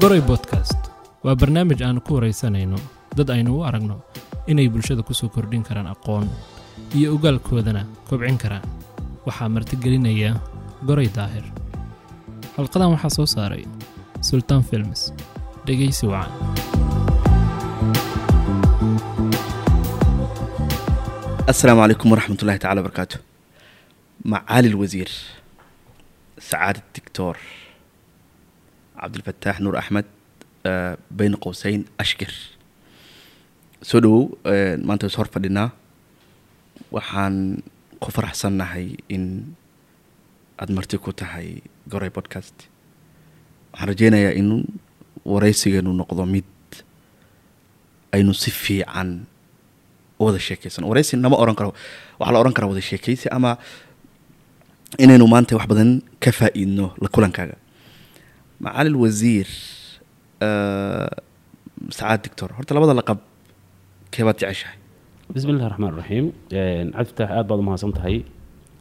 boroy bodkast waa barnaamij aanu ku waraysanayno dad aynu u aragno inay bulshada ku soo kordhin karaan aqoon iyo ogaalkoodana kobcin karaan. Waxaa martigelinaya goray daahir. Xalqadan waxaa soo saaray sultaan films. Dhegaysi wacan. Asalaamu calaykum waraxmat ullahi tacala barakaatu macaali lwasiir sacaadad dictor cabdilfataax nuur axmed bayna qowseyn ashkir soo dhowow maanta is hor fadhinaa waxaan ku faraxsan nahay in aada marti ku tahay gorey podcast waxaan rajeynayaa in wareysigeenu noqdo mid aynu si fiican u wada sheekeysan wareysi nama oran karo waxaa la oran karaa wada sheekeysi ama inaynu maanta wax badan ka faa-iidno la kulankaaga macali wasiir sacaad dictor horta labada laqab keebaad jeceshahay bismi illahi raxmaan raxiim cabdifatax aad baad umahadsan tahay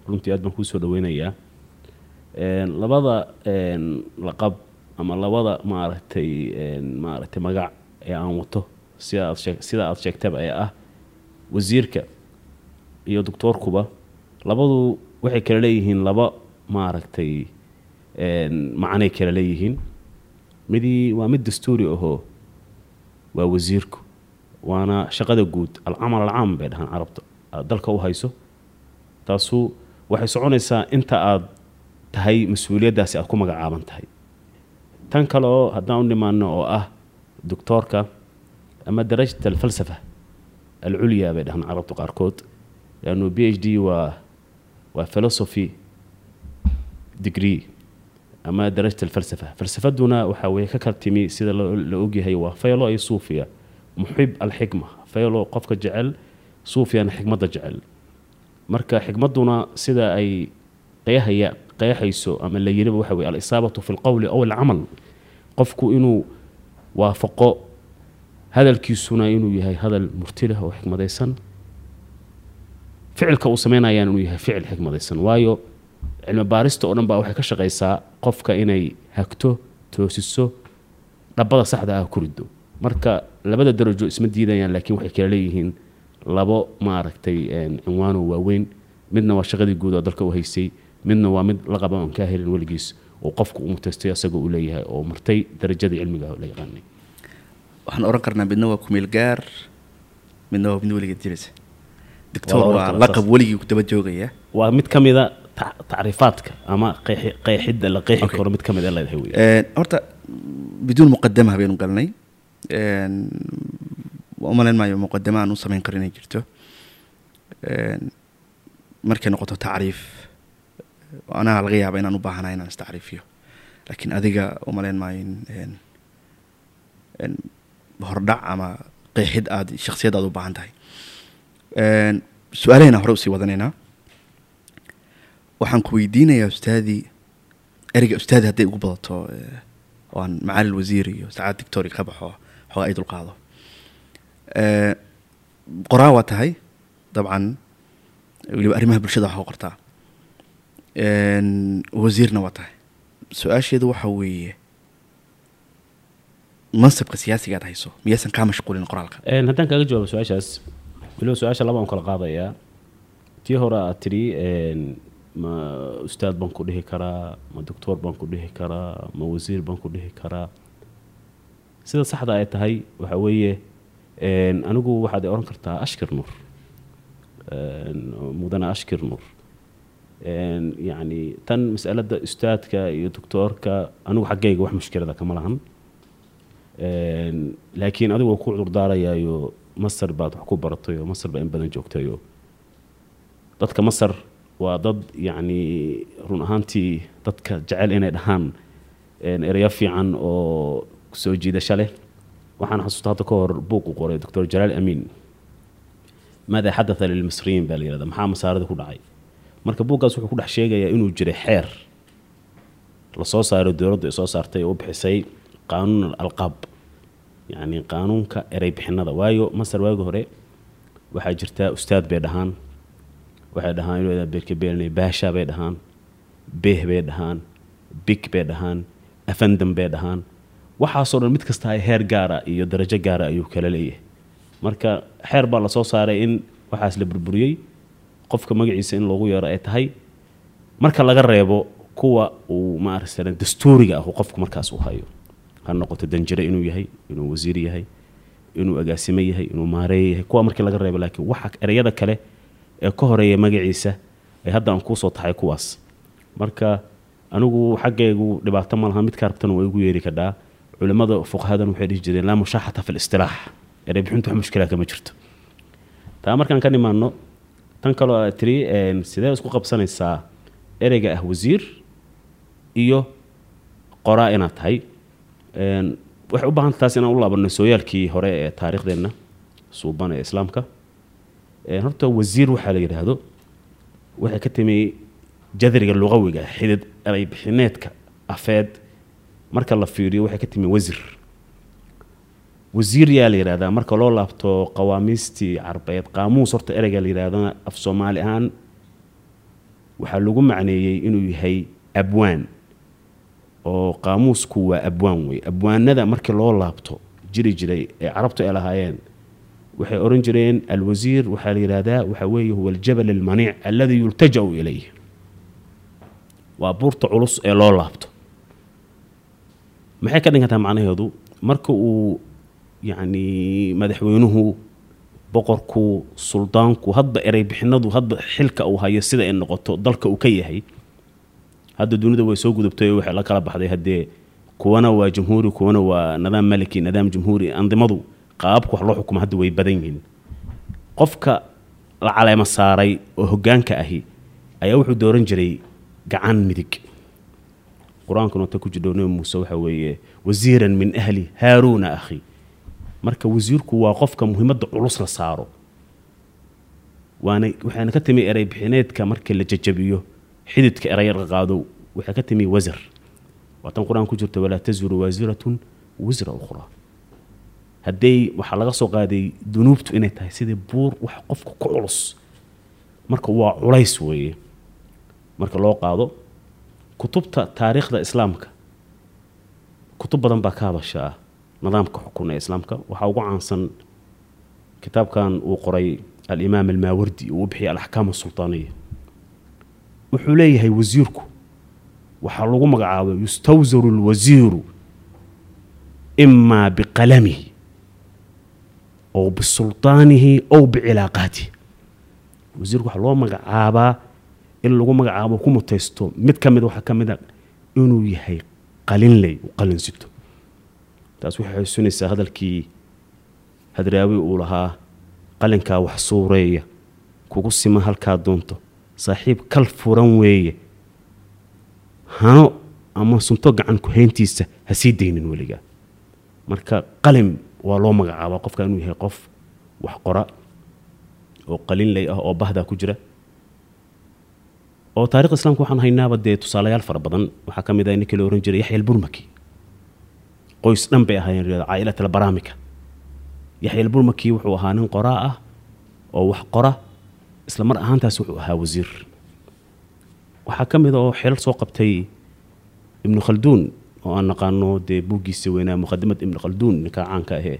runtii aad baan kuu soo dhaweynayaa labada laqab ama labada maaragtay maaragtay magac ee aan wato sida aad sheeg sida aad sheegtaba ee ah wasiirka iyo doctoorkuba labadu waxay kala leeyihiin laba maaragtay macnay kala leeyihiin. Midii waa mid dastuuri ahoo waa wasiirku. Waana shaqada guud. Alcamal alcaam bay dhahaan carabta aad dalka u hayso. Taasu waxay soconaysaa inta aad tahay mas'uuliyaddaasi aad ku magacaaban tahay. Tan kale oo haddaan u nimaano oo ah doctoorka ama darajat alfalsafa alculya bay dhahaan carabta qaarkood. Leannu b h d waa waa philosophy degree ama darajat alfalsafa falsafaduna waxaa weye ka kala timi sida la ogyahay waa faylo iyo suufiya muxib alxikma faylo qofka jecel suufiyana xikmadda jecel marka xikmadduna sida ay qeexaya qeexayso ama la yiriba waxa weye alisaabatu fi lqowli aw alcamal qofku inuu waafaqo hadalkiisuna inuu yahay hadal murtilah oo xikmadaysan ficilka uu sameynayaan inuu yahay ficil xikmadaysan waayo cilmi baarista oo dhan baa waxay ka shaqaysaa qofka inay hagto toosiso dhabbada saxda ah ku riddo. Marka labada darajo isma diidayaan laakiin waxay kala leeyihiin labo maaragtay cinwaano waaweyn. Midna waa shaqadii guud oo dalka u haysay midna waa mid la qaba oon kaa helin weligiis oo qofku uu mutaystay asaga uu leeyahay oo martay darajadii cilmiga la yaqaanay. Waxaan oran karnaa midna waa kumeel gaar midna waa mid weligeed jiraysa doctor waa laqab weligii ku daba joogaya. Waa mid ka mida tacriifaadka ama qeexi- qeexidda la qeexi karo mid ka mid a leedahay wey horta biduun muqadama baynu galnay Een, u malayn maayo muqadama aan u samayn karo inay jirto markay noqoto tacriif anaga laga yaaba inaan u baahanahay inaan istacriifiyo laakiin adiga u malayn maayo in hordhac ama qeexid aad shaksiyad aad u baahan tahay Een, su'aalahayna hore u sii wadanaynaa waxaan ku weydiinayaa ustaadii ereyga ustaadi hadday ugu badato eh, aan macalil wasiir iyo sacaad dictori ka baxo xoogaa ay dulqaado. Eh, qoraa waa tahay dabcan weliba arrimaha bulshada waxaa u qortaa. Een, wasiirna waa tahay. Su'aasheedu waxa weeye mansabka siyaasiga aad hayso miyaysan kaa mashquulin qoraalka. Haddaan kaaga jawaabo su'aashaas weliba su'aasha laba aan kala qaadayaa. Tii hore aad tidhi ma ustaad baan ku dhihi karaa ma doctor baan ku dhihi karaa ma wasiir baan ku dhihi karaa. Sida saxda ay tahay waxa weeye anigu waxaad oran kartaa ashkir Een, mudane ashkir nur Een, yacni tan masalada ustaadka iyo doctoorka anigu xaggayga wax mushkilada kama lahan. Laakiin adigu ku cudurdaarayaayo masar baad wax ku baratay oo masar baa in badan joogtayo. Dadka masar waa dad yacni run ahaantii dadka jecel inay dhahaan ereyo fiican oo soo jiidasho leh waxaan xasuusta hadda ka hor buuq u qoray doctor jalaal amiin maada xadatha lilmisriyiin baa la yihahda maxaa masaarada ku dhacay? Marka buuggaas wuxuu ku dhex sheegayaa inuu jiray xeer. Lasoo saaray dowladdu ay soo saartay oo u bixisay qaanuun alqaab yacni qaanuunka erey bixinada. Waayo masar waagi hore waxaa jirtaa ustaad bay dhahaan waxay dhahaan inuu berkebeelnay baasha bay dhahaan beeh bay dhahaan big bay dhahaan afandam bay dhahaan. Waxaasoo dhan mid kasta heer gaara iyo darajo gaara ayuu kala leeyahay. Marka xeer baa la soo saaray in waxaas la burburiyey qofka magaciisa in loogu yeero ay tahay. Marka laga reebo kuwa uu maaragtay dastuuriga ah qofku markaas u hayo. Ha noqoto danjire inuu yahay inuu wasiir yahay inuu agaasimo yahay inuu maareeye yahay kuwa markii laga reebo laakiin waxa ereyada kale ee ka horreeya magaciisa ee hadda aan kuusoo taxay kuwaas. Marka anigu xaggaygu dhibaato ma laha midkaa rabtana waa igu yeeri kadhaa. Culimmada fuqahadan waxay dhihi jireen laa mushaaxata fi listilaax erey bixintu wax mushkilaa kama jirto. Taa markaan ka nimaano tan kaloo aad tiri sidee isku qabsanaysaa ereyga ah wasiir iyo qoraa inaad tahay? Waxay u baahan taas inaan u laabanno sooyaalkii hore ee taariikhdeenna suuban ee islaamka horta wasiir waxaa la yidhaahdo waxay ka timi jadriga luqawiga xidid erey bixineedka afeed. Marka la fiiriyo waxay ka timi wasir wasiir yaa la yidhahdaa marka loo laabto qawaamiistii carbeed qaamuus horta ereyga la yidhahdana af soomaali ahaan waxaa lagu macneeyey inuu yahay abwaan. Oo qaamuusku waa abwaan wey abwaanada markii loo laabto jiri jiray ee carabtu ay lahaayeen waxay oran jireen alwasiir waxaa la yidhahdaa waxa weeye huwa aljabal almaniic alladii yultaja'u ilayh waa buurta culus ee loo laabto. Maxay ka dhigantaa macnaheedu? Marka uu yacni madaxweynuhu boqorku suldaanku hadba erey bixinadu hadba xilka uu hayo sida ay noqoto dalka uu ka yahay hadda dunida way soo gudubtay oo waxay la kala baxday haddee kuwana waa jamhuuri kuwana waa nidaam maliki nidaam jamhuuri andimadu qaababka wax loo xukumo hadda way badan yihiin. Qofka la caleemo saaray oo hoggaanka ahi ayaa wuxuu dooran jiray gacan midig. Qur'aankuna ta ku jidho nabi muuse waxa weeye wasiiran min ahli haaruuna akhi. Marka wasiirku waa qofka muhiimadda culus la saaro. Waana waxaana ka timi erey bixineedka marka la jajabiyo xididka ereyarka qaado waxaa ka timi wasir waa tan qur'aan ku jirta walaa tasiru waasiratun wisra ukhraa hadday waxaa laga soo qaaday dunuubtu inay tahay sidii buur wax qofka ku culus. Marka waa culays weeye. Marka loo qaado kutubta taariikhda islaamka. Kutub badan baa ka hadasha ah nidaamka xukun ee islaamka. Waxaa ugu caansan kitaabkan uu qoray alimaam almaawardi uu u bixiyay alaxkaam asultaaniya wuxuu leeyahay wasiirku. Waxaa lagu magacaabo yustawsaru lwasiiru imaa biqalamihi ow bisultaanihi ow bicilaaqaatihi wasiirku waxaa loo magacaabaa in lagu magacaabo ku mutaysto mid ka waxaa ka inuu yahay qalinley uu qalin sito. Taas waxay xusunaysaa hadalkii hadraawi uu lahaa qalinkaa wax suureeya kugu sima halkaa doonto saaxiib kal furan weeye. Hano ama sunto gacan ku hayntiisa ha daynin weligaa. Marka qalin waa loo magacaabaa qofka inuu yahay qof wax qora oo qalinley ah oo bahdaa ku jira. Oo taarikhda islaamka waxaan haynaaba dee tusaalayaal fara badan. Waxaa ka mid ah ninkii la ohan jiray yaxya alburmaki qoys dhan bay ahaayeen caa'ilat albaraamika yaxya alburmaki wuxuu ahaa nin qoraa ah oo wax qora isla ahaantaas wuxuu ahaa wasiir. Waxaa ka mid a oo xeelal soo qabtay ibnu khalduun oo aan naqaano dee buuggiisa weynaa muqadimad ibnu khalduun ninkaa caanka ahee.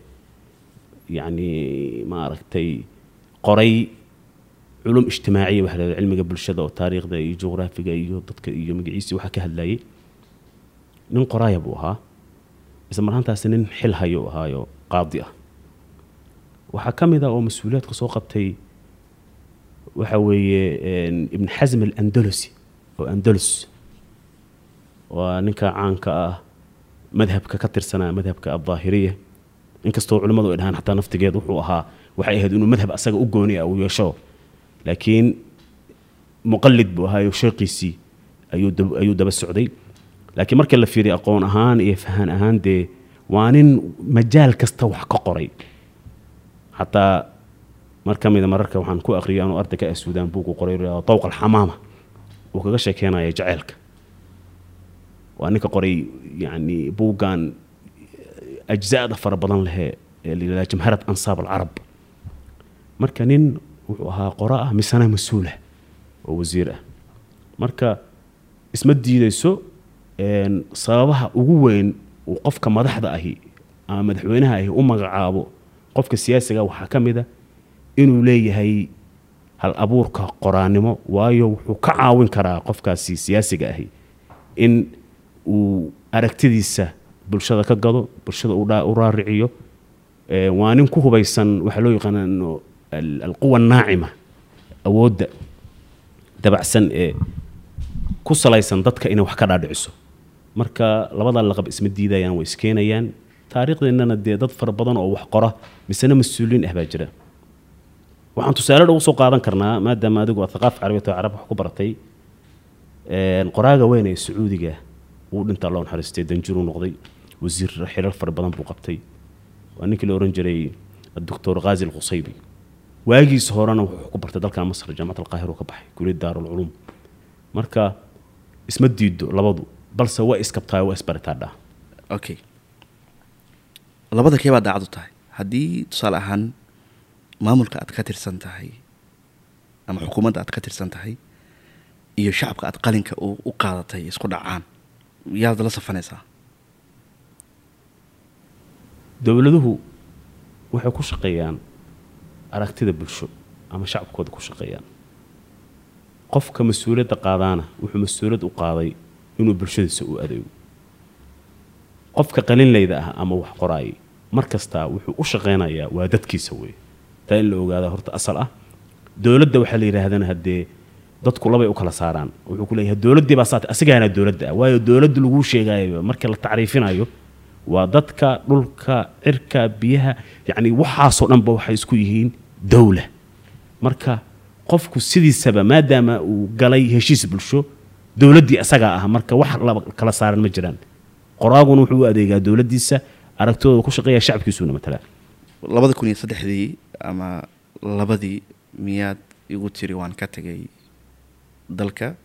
Yacni maaragtay qoray culum ijtimaaciya waxa la cilmiga bulshada oo taariikhda iyo juqraafiga iyo dadka iyo magaciisii waxaa ka hadlayay. Nin qoraaya buu ahaa isla marhaantaasi nin xil hayo ahaayo qaadi ah. Waxaa ka mid ah oo mas'uuliyaadka soo qabtay waxa weeye ibn xasm alandalusi oo andalus waa ninka caanka ah madhabka ka tirsanaa madhabka addaahiriya inkastoo culimmadu ay dhahaan xataa naftigeed wuxuu ahaa waxay ahayd inuu madhab asaga u gooni ah uu yeesho. Laakiin muqalid buu ahaayo sheeqiisii ayuu dab- ayuu daba socday. Laakiin marka la fiiriyo aqoon ahaan iyo fahan ahaan dee waa nin majaal kasta wax ka qoray. Xataa mar ka mida mararka waxaan ku aqriyay anuu arday ka ah suudaan buugu qoray dawq alxamaama uu kaga sheekeynaya jaceylka waa ninka qoray yani buuggan ajzaada fara badan lehee ee la yidhahda jamharat ansaab alcarab marka nin wuxuu ahaa qora ah misana mas'uulah oo wasiir ah. Marka isma diideyso sababaha ugu weyn uu qofka madaxda ahi ama madaxweynaha ahi u magacaabo qofka siyaasiga waxaa ka mid a inuu leeyahay hal abuurka qoraanimo waayo wuxuu ka caawin karaa qofkaasi siyaasiga ahi in uu aragtidiisa bulshada ka gado bulshada u raariciyo waa nin ku hubaysan waxaa loo yaqaano al- alquwa naacima awoodda dabacsan ee ku salaysan dadka inay wax ka dhaadhiciso. Marka labadaa laqab isma diidayaan way iskeenayaan. Taariikhdeennana dee dad fara badan oo wax qora misena mas'uuliin ah baa jira. Waxaan tusaale dhow soo qaadan karnaa maadaama adigu aad thaqaafa carabiyata oo carab wax ku baratay qoraaga weyn ee sacuudiga wuu dhintaa loo naxariistay danjiruu noqday wasiir xilal fara badan buu qabtay. Waa ninkii la ohan jiray doctor ghazi alqusaybi waagiis horena wuxuu ku bartay dalkan masar jaamacad alqaahir ka baxay kuliyad daarulculuum marka isma diido labadu balse way iskabtaa waa isbaritaadhaa okay labada kee baa daacad tahay? Haddii tusaale ahaan maamulka aad ka tirsan tahay ama xukuumadda aad ka tirsan tahay iyo shacabka aad qalinka u qaadatay isku dhacaan yaad la safanaysaa dowladuhu waxay ku shaqeeyaan aragtida bulsho ama shacabkooda ku shaqeeyaan qofka mas'uuliyadda qaadaana wuxuu mas'uuliyad u qaaday inuu bulshadiisa u adeego qofka qalinlayda ah ama wax qoraayay mar kastaa wuxuu u shaqeynayaa waa dadkiisa weeye taa in la ogaada horta asal ah dowladda waxaa la yidhaahdana haddee dadku labay u kala saaraan. Wuxuu ku leeyahay dowladdii baa saate asigaana dowladda ah. Waayo dowladda laguu sheegayo marka la tacriifinayo waa dadka dhulka cirka biyaha yacni waxaasoo dhanba waxay isku yihiin dowla marka qofku sidiisaba maadaama uu galay heshiis bulsho dowladdii asagaa ah marka wax laba kala saaran ma jiraan. Qoraaguna wuxuu u adeegaa dowladdiisa aragtidooda ku shaqeeya shacabkiisuuna matalaa labada kun iyo saddexdii ama labadii miyaad igu tiri waan ka tegay dalka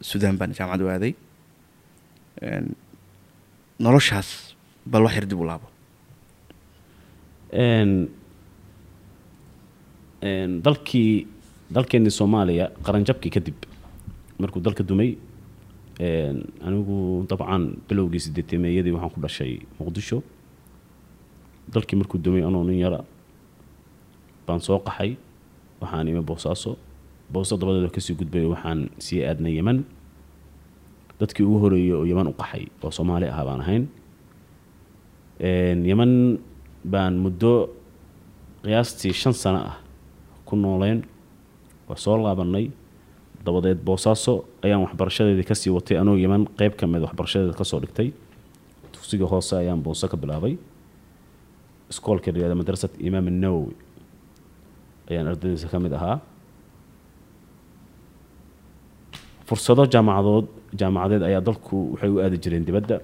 suudaan baan jaamacad u aaday noloshaas bal wax yar dib u laabo. Dalkii dalkeennii soomaaliya qaranjabkii kadib markuu dalka dumay anigu dabcan bilowgii sideetemeeyadii waxaan ku dhashay muqdisho. Dalkii markuu dumay anoo nin yara baan soo qaxay waxaan imi boosaaso booso dabadeed oo ka sii gudbay waxaan sii aadnay yeman dadkii ugu horeeyey oo yeman u qaxay oo soomaali ahaa baan ahayn. Yeman baan muddo qiyaastii shan sano ah ku nooleen waa soo laabanay dabadeed boosaaso ayaan waxbarashadeedii ka sii watay anoo yeman qeyb ka mid waxbarashadeeda ka soo dhigtay. Dugsiga hoose ayaan booso ka bilaabay. Iskoolka la yihahdo madrasat imaam nawowi ayaan ardaydiisa ka mid ahaa fursado jaamacadood jaamacadeed ayaa dalku waxay u aadi jireen dibadda.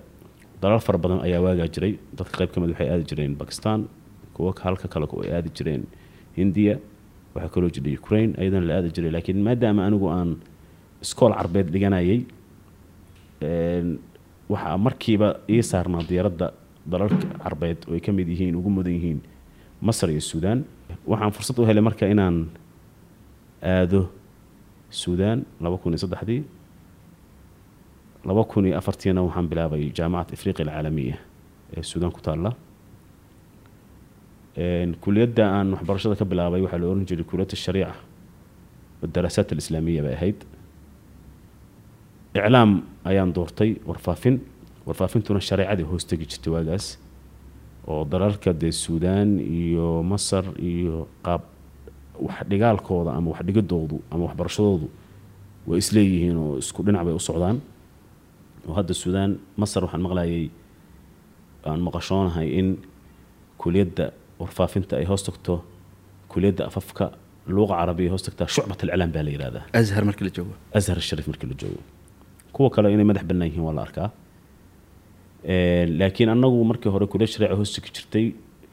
Dalal fara badan ayaa waagaa jiray. Dadka qayb ka mid waxay aadi jireen bakistan kuwo halka kale ay aadi jireen hindiya waxaa kaloo jiray ukraine ayadana la aadi jiray. Laakiin maadaama anigu aan iskool carbeed dhiganayay waxaa markiiba ii saarnaa diyaaradda dalalka carbeed oo ay ka yihiin ugu mudan yihiin masar iyo suudaan. Waxaan fursad u helay marka inaan aado suudaan laba kun iyo saddexdii laba kun iyo afartiina waxaan bilaabay jaamacad afriqiya alcaalamiya ee suudaan ku taalla. Kuliyadda aan waxbarashada ka bilaabay waxaa la oran jiray kuliyadda shariica wadaraasaat alislaamiya bay ahayd. Iclaam ayaan doortay warfaafin warfaafintuna shareecadii hoos tegi jirtay waagaas oo dalalka dee suudaan iyo masar iyo qaab wax dhigaalkooda ama wax dhigidoodu ama waxbarashadoodu way isleeyihiin oo isku dhinac bay u socdaan. Oo hadda suudaan masar waxaan maqlayay aan maqashoonahay in kuliyadda warfaafinta ay hoos tagto kuliyadda afafka luuqa carabiya hoos tagtaa shucbat alclaam baa la yihahdaa azhar markii la joogo. Azhar sharif markii la joogo. Kuwa kale inay madax bannaan yihiin waa la arkaa. Laakiin annagu markii hore kuliyad shareeca hoos tegi jirtay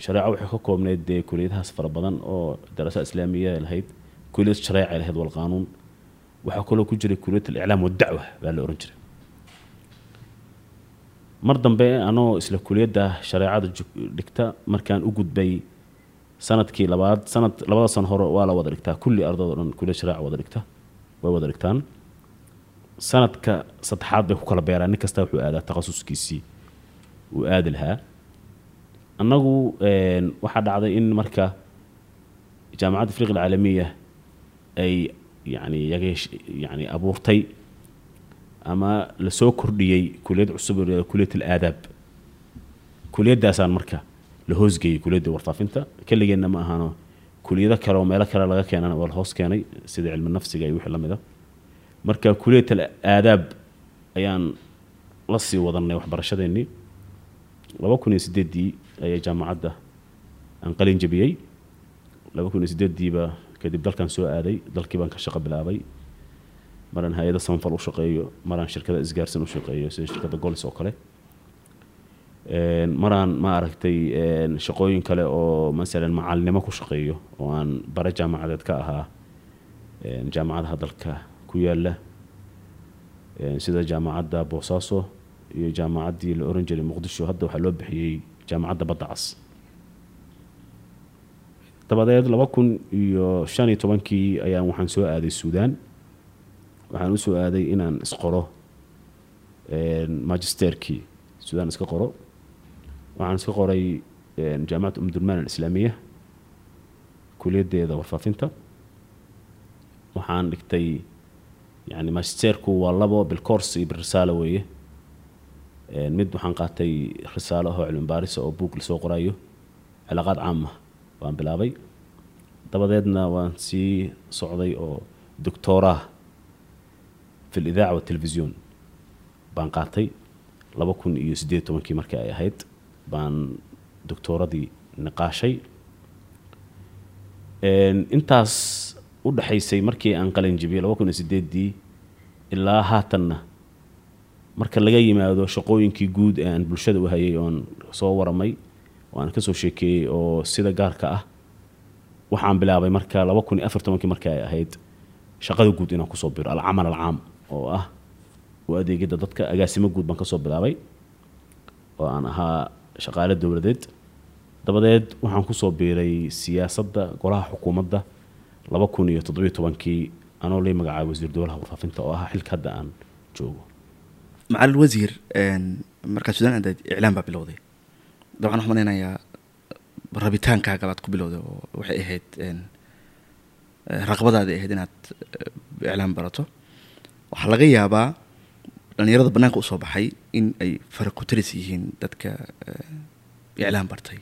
shareeco waxay ka koobneyd dee kuliyadahaas fara badan oo daraasa islaamiya ay lahayd. Kuliyad shareeca ay lahayd walqaanuun waxaa kaloo ku jiray kuliyad aliclaam wadacwa baa la oran jiray. Mar dambe anoo isla kuliyadda shareecada dhigta markaan u gudbay sannadkii labaad sanad labada sano hore waa la wada dhigtaa. Kulli ardaydo dhan kuliyad shareeca wada dhigta way wada dhigtaan. Sanadka saddexaad bay ku kala beeraan. Nin kasta wuxuu aadaa takhasuskiisii uu aadi lahaa annagu een, waxaa dhacday in marka jaamacadda afriqa alcaalamiya ay yani yani abuurtay ama la soo kordhiyey kuliyad cusub yidhahdo kuliyat alaadaab. Kuliyaddaasaan marka la hoosgeeyey kuliyadda warfaafinta. Keligeenna ma ahano kuliyado kale oo meelo kale laga keenana waa la hoos keenay sida cilmi nafsiga iyo wixii la mida marka kuliyat alaadaab ayaan la sii wadanay waxbarashadeennii. Laba kun iyo sideeddii ayaa jaamacadda aan qalin jebiyey laba kun sideeddiiba kadib dalkan soo aaday dalkii baan ka shaqo bilaabay. Maraan hay'ada samafal u shaqeeyo maraan shirkada isgaarsan u shaqeeyo sida shirkadda golis oo kale. Maraan ma aragtay shaqooyin kale oo masalan macalinimo ku shaqeeyo oo aan bare jaamacadeed ka ahaa. Jaamacadaha dalka ku yaalla sida jaamacadda boosaaso iyo jaamacaddii la oran jiray muqdisho hadda waxaa loo bixiyey jaamacadda badda cas dabadeed laba kun iyo shan iyo tobankii ayaan waxaan soo aaday suudaan waxaan u soo aaday inaan isqoro magisterkii suudaan iska qoro waxaan iska qoray jaamacadda umdurmaan alislaamiya kuliyaddeeda warfaafinta waxaan dhigtay yani magisterku waa labo bilcours iyo bilrisaalo weeye mid waxaan qaatay risaalo ahoo cilmi baarisa oo buug la soo qorayo cilaaqaad caama waan bilaabay. Dabadeedna waan sii socday oo doctoraa fi lidaaca watelefisyon baan qaatay. Laba kun iyo siddeed tobankii markii ay ahayd baan doctooradii niqaashay. Intaas u dhexaysay markii aan qalin jebiyey laba kun iyo sideeddii ilaa haatanna marka laga yimaado shaqooyinkii guud ee aan bulshada u hayay oon soo waramay oo aan ka soo sheekeeyey oo sida gaarka ah waxaan bilaabay marka laba kun afar tobankii markii ay ahayd shaqada guud inaan ku soo biro alcamal alcaam oo ah u adeegidda dadka agaasimo guud baan ka soo bilaabay oo aan ahaa shaqaale dowladeed. Dabadeed waxaan ku soo biiray siyaasadda golaha xukuumadda laba kun iyo toddobiyo tobankii anoo lay magacaabay wasiir dowlaha warfaafinta oo ah xilka hadda aan joogo macalin wasiir een, markaad suudaan aadayd iclaan baa bilowday dabcan waxaan malaynayaa rabitaankaaga baad ku bilowday oo waxay ahayd een, raqbadaadi ahayd inaad iclaan barato waxaa laga yaabaa dhalinyarada bannaanka u soo baxay in ay fara ku taris yihiin dadka iclaan bartay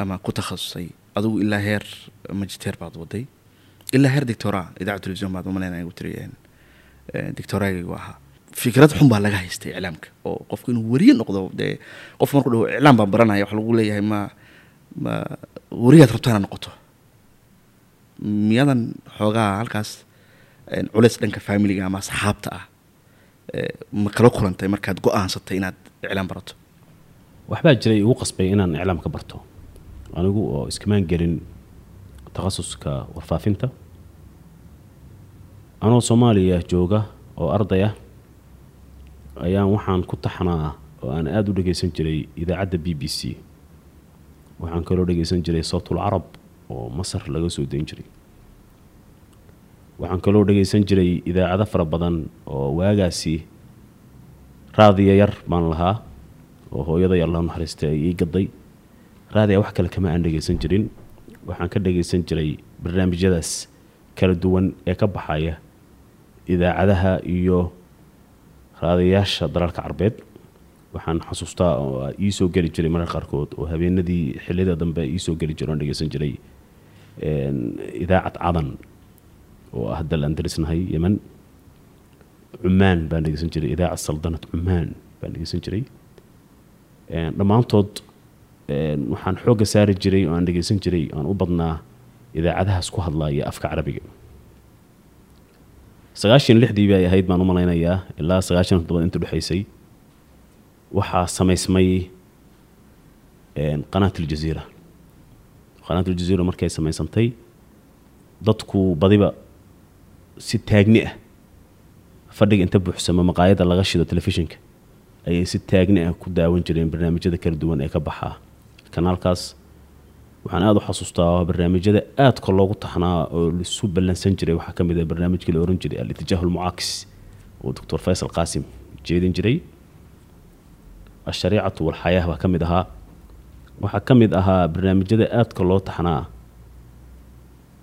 ama ku takhasusay adigu ilaa heer magister baad waday ilaa heer dictora idaacad television baad u malaynaya ugu tiri dictoraagaygu ahaa fikrad xun baa laga haystay iclaamka oo qofku inuu weriye noqdo dee qofku markuu dhaho iclaam baan baranaya waxa lagu leeyahay ma ma weriyaad rabtaana noqoto. Miyadan xoogaa halkaas een, culeys dhanka familiga ama asxaabta ah ma kala kulantay markaad go'aansatay inaad iclaam barato? Waxbaa jiray igu qasbay inaan iclaam ka barto. Anigu oo iskamaan gelin takhasuska warfaafinta. Anoo soomaaliya jooga oo arday ayaan waxaan ku taxnaa oo aan aada u dhegeysan jiray idaacadda b b c. Waxaan kaloo dhegeysan jiray sawtul carab oo masar laga soo dayn jiray. Waxaan kaloo dhegeysan jiray idaacado fara badan oo waagaasi raadiya yar baan lahaa oo hooyada yar la naxariistay ay ii gaday raadiya wax kale kama aan dhegeysan jirin. Waxaan ka dhegeysan jiray barnaamijyadaas kala duwan ee ka baxaya idaacadaha iyo raadayaasha dalalka carbeed. Waxaan xasuustaa oo iisoo geli jiray mararka qaarkood oo habeenadii xilliyada dambe iisoo geli jiray oon dhegeysan jiray idaacad cadan oo ah dal aan darisnahay yemen. Cumaan baan dhegeysan jiray idaacad saldanad cumaan baan dhegeysan jiray. Dhammaantood waxaan xoogga saari jiray oo aan dhegeysan jiray aan u badnaa idaacadahaas ku hadlaya afka carabiga sagaashan lixdii bay ahayd baan u malaynayaa ilaa sagaashan toddobaad inta dhexaysay. Waxaa samaysmay qanaat aljaziira qanaat aljaziira markay samaysantay dadku badiba si taagni ah fadhiga inta buuxsamo maqaayadda laga shido telefishinka ayay si taagni ah ku daawan jireen barnaamijyada kala duwan ee ka baxaa kanaalkaas waxaan aada u xasuustaa barnaamijyada aadka loogu taxnaa oo lisu ballansan jiray. Waxaa ka mid ah barnaamijkii la oran jiray al-itijaahu almucaakis oo doctor faysal qaasim jeedin jiray. Ashariicatu walxayaah baa ka mid ahaa. Waxaa ka mid ahaa barnaamijyada aadka loo taxnaa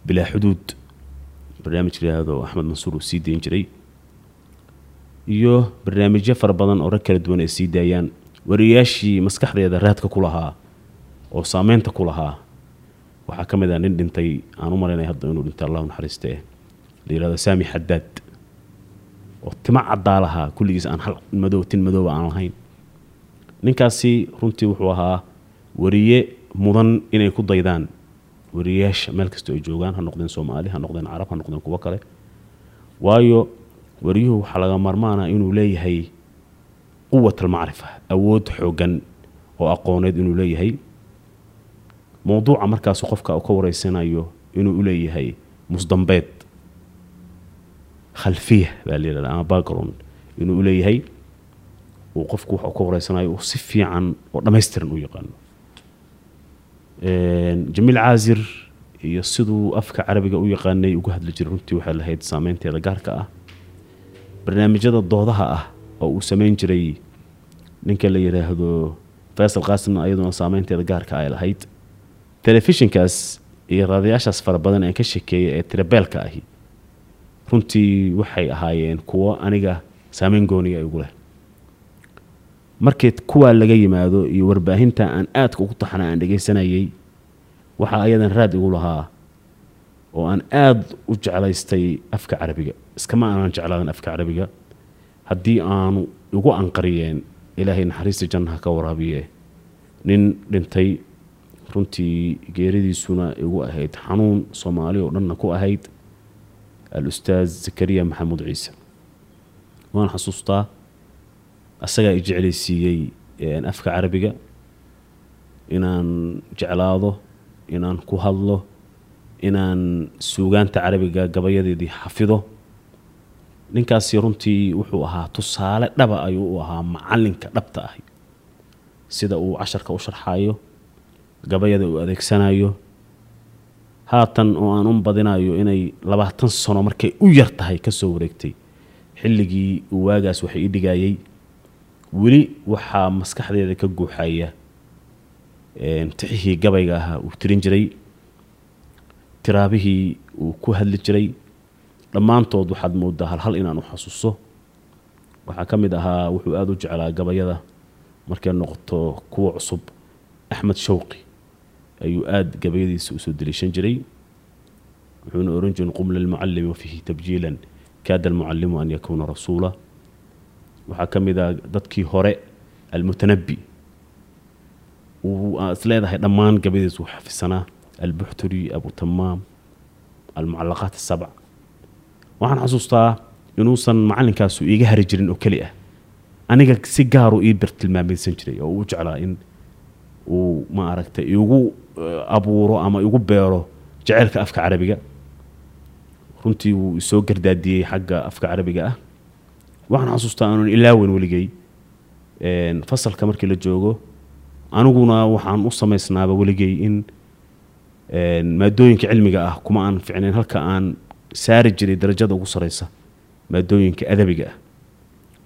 bilaa xuduud barnaamij la yihahdo axmed mansuur uu sii dayn jiray. Iyo barnaamijyo fara badan oo rag kala duwan ay sii daayaan. Wariyaashii maskaxdeeda raadka ku lahaa oo saameynta ku lahaa waxaa ka mid ah nin dhintay aan u malaynay hadda inuu dhintay allahu naxariiste la yihahdo saami xadaad oo tima caddaa lahaa kulligiis aan hal madow tin madooba aan lahayn. Ninkaasi runtii wuxuu ahaa wariye mudan inay ku daydaan. Wariyaasha meel kastoo ay joogaan ha noqdeen soomaali ha noqdeen carab ha noqdeen kuwo kale. Waayo wariyuhu waxaa laga maarmaana inuu leeyahay quwat almacrifa awood xooggan oo aqooneed inuu leeyahay mowduuca markaasu qofka ka wareysanayo inuu u leeyahay musdambeed khalfiya baa la yidhahda ama background inuu u leeyahay uu qofku waxa uu ka wareysanayo si fiican oo dhammaystiran u yaqaano. Jamiil caasir iyo siduu afka carabiga u yaqaanay uga hadli jiray runtii waxay lahayd saameynteeda gaarka ah. Barnaamijyada doodaha ah oo uu samayn jiray ninka la yidhaahdo faysal qaasimna iyaduna saameynteeda gaarka ay lahayd telefishinkaas iyo raadayaashaas fara badan ee ka shekeeya ee tirabeelka ahi runtii waxay ahaayeen kuwo aniga saameyn gooniya ay ugu leh. Markii kuwaa laga yimaado iyo warbaahinta aan aadka ugu taxna aan dhegaysanayay waxaa ayadan raad igu lahaa oo aan aada u jeclaystay afka carabiga. Iskama aanan jeclaadan afka carabiga haddii aanu igu anqariyeen ilaahay naxariista jannaha ka waraabiye. Nin dhintay runtii geeridiisuna igu ahayd xanuun soomaali oo dhanna ku ahayd al-ustaaz zakariya maxamuud ciise. Waan xasuustaa asagaa i jeclaysiiyey afka carabiga inaan jeclaado inaan ku hadlo inaan suugaanta carabiga gabayadeedii xafido. Ninkaasi runtii wuxuu ahaa tusaale dhaba ayuu u ahaa macalinka dhabta ahi sida uu casharka u sharxayo gabayada uu adeegsanayo haatan oo aan u badinayo inay labaatan sano markay u yar tahay ka wareegtay. Xilligii uu waagaas wax ii dhigayay weli waxaa maskaxdeeda ka guuxaya tixihii gabayga ahaa uu tirin jiray tiraabihii uu ku hadli jiray. Dhammaantood waxaad moodaa halhal inaan u xasuuso. Waxaa ka mid ahaa wuxuu aada u jeclaa gabayada markay noqoto kuwa cusub axmed shawqi ayuu aada gabayadiisa u soo deliishan jiray. Wuxuuna oran jirin qum lilmucalimi wafiihi tabjiilan kaada almucalimu an yakuuna rasuula. Waxaa ka mid ah dadkii hore almutanabi is leedahay dhammaan gabayadiis uu xafisanaa albuxturi abu tamaam almucalaqaat asabc waxaan xasuustaa inuusan macalinkaasu iiga hari jirin oo keli ah. Aniga si gaaruu ii bartilmaamaysan jiray oo uu jeclaa in uu ma aragtay igu abuuro ama igu beero jaceylka afka carabiga. Runtii wuu isoo gardaadiyey xagga afka carabiga ah. Waxaan xasuustaa aanun ilaawen weligay fasalka markii la joogo. Aniguna waxaan u samaysnaaba weligay in maadooyinka cilmiga ah kuma aan ficnayn halka aan saari jiray darajada ugu sareysa maadooyinka adabiga ah.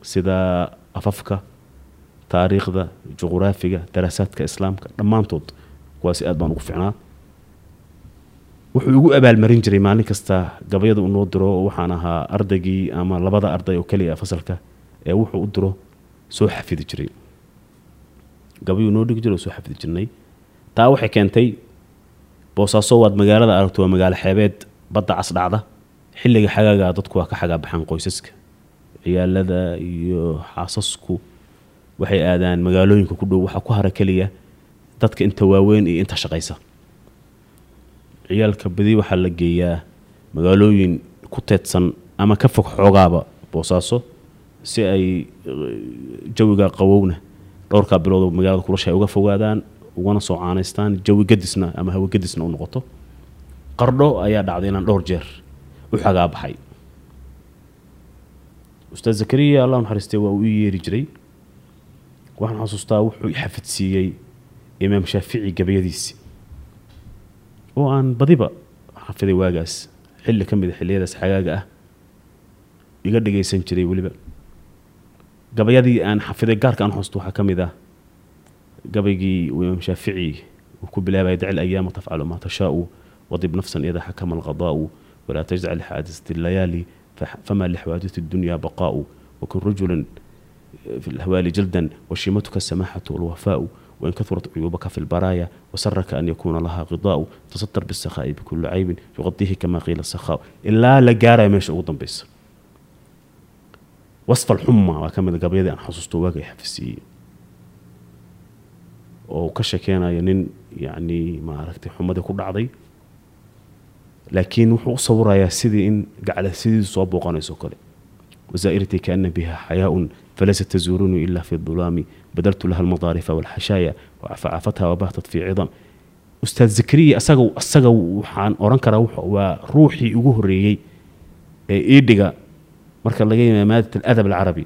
Sida afafka taariikhda juquraafiga daraasaadka islaamka dhammaantood kuwaasi aad baan ugu ficnaa wuxuu igu abaalmarin jiray maalin kasta gabayada uu noo diro waxaan ahaa ardaygii ama labada arday oo keliya fasalka ee wuxuu u diro soo xafidi jiray. Gabayuu noo dhigi jiray oo soo xafidi jirnay. Taa waxay keentay boosaaso waad magaalada aragto waa magaalo xeebeed badda cas dhacda. Xilliga xagaaga dadku waa ka xagaa baxaan qoysaska. Ciyaalada iyo xaasasku waxay aadaan magaalooyinka ku dhow waxaa ku hara keliya dadka inta waaweyn iyo inta shaqaysa. Ciyaalka badi waxaa la geeyaa magaalooyin ku teedsan ama ka fog xoogaaba boosaaso si ay jawiga qawowna dhowrkaa bilood magaalada kulasha ay uga fogaadaan ugana soo caanaystaan jawi gadisna ama hawo gadisna u noqoto. Qardho ayaa dhacday inaan dhowr jeer u xagaa baxay. Ustaad zakariya allah naxariistay waa uu yeeri jiray. Waxaan xasuustaa wuxuu xafidsiiyey imaam shaafici gabayadiisi. Oo aan badiba xafiday waagaas xilli ka mida ah xilliyadaas xagaaga ah iga dhagaysan jiray weliba. Gabayadii aan xafiday gaarka aan xusto waxaa ka mid ah gabaygii uu imaam shaafici uu ku bilaabaya dacil ayaama tafcalu maa tashaau wadib nafsan ida xakama alqadaa'u walaa tajdac lixaadisati layaali fama lixwaadisi dunya baqaa'u wakun rajulan fi lhawaali jaldan washiimatuka asamaxatu walwafaa'u وإن كثرت عيوبك في البرايا وسرك أن يكون لها غضاء تستر بالسخاء بكل عيب يغطيه كما قيل السخاء إلا لقارة مش أوضن بس وصف الحمى وكما قبل أن حصصت واقع حفسي وكشكينا ينين يعني ما عرفت حمد كل عضي laakiin wuxuu u sawirayaa sidii in gacla sidiisu soo booqanayso kale wasaa'irtii kaana biha xayaaun falaysa tazuurunii ila fi dulaami badaltu laha almadaarifa walxashaaya facafatha wabahtat fi cidam ustaad zakariya asaga asaga waxaan oran karaa waa ruuxii ugu horeeyey ee iidhiga marka laga yimaado maadat aladab alcarabi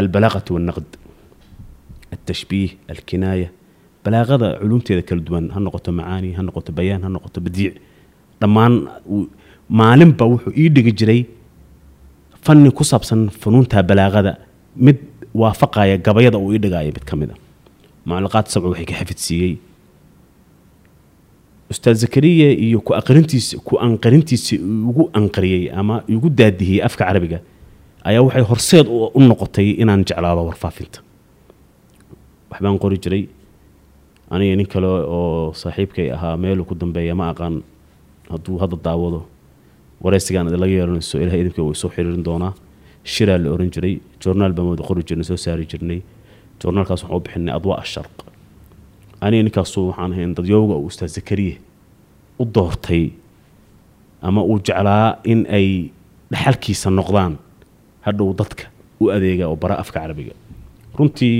albalaaqatu walnaqd altashbiih alkinaaya balaaqada culumteeda kala duwan ha noqoto macaani ha noqoto bayaan ha noqoto badiic dhammaan maalinba wuxuu ii dhigi jiray fanni ku saabsan funuunta balaaqada mid waafaqaya gabayada uu ii dhigaya mid ka mid a mucalaqaad sabco waxay ka xafidsiiyey ustaad zakariya iyo ku aqrintiisa ku anqarintiisa ugu anqariyey ama igu daadihiyey afka carabiga ayaa waxay horseed u noqotay inaan jeclaado warfaafinta. Waxbaan qori jiray. Aniga nin kale oo saaxiibkay ahaa meeluu ku dambeeya ma aqaan hadduu hadda daawado. Wareysigaan laga yeelanayso ilahay idinka way soo xiriirin doonaa shiraa la oran jiray joornaal baan wada qori jirnay soo saari jirnay. Joornaalkaas waxaan u bixinay adwaa asharq. Aniga ninkaasu waxaan ahayn dadyowga uu ustaad zakariya u doortay ama uu jeclaa in ay dhaxalkiisa noqdaan hadhow dadka u adeega oo bara afka carabiga. Runtii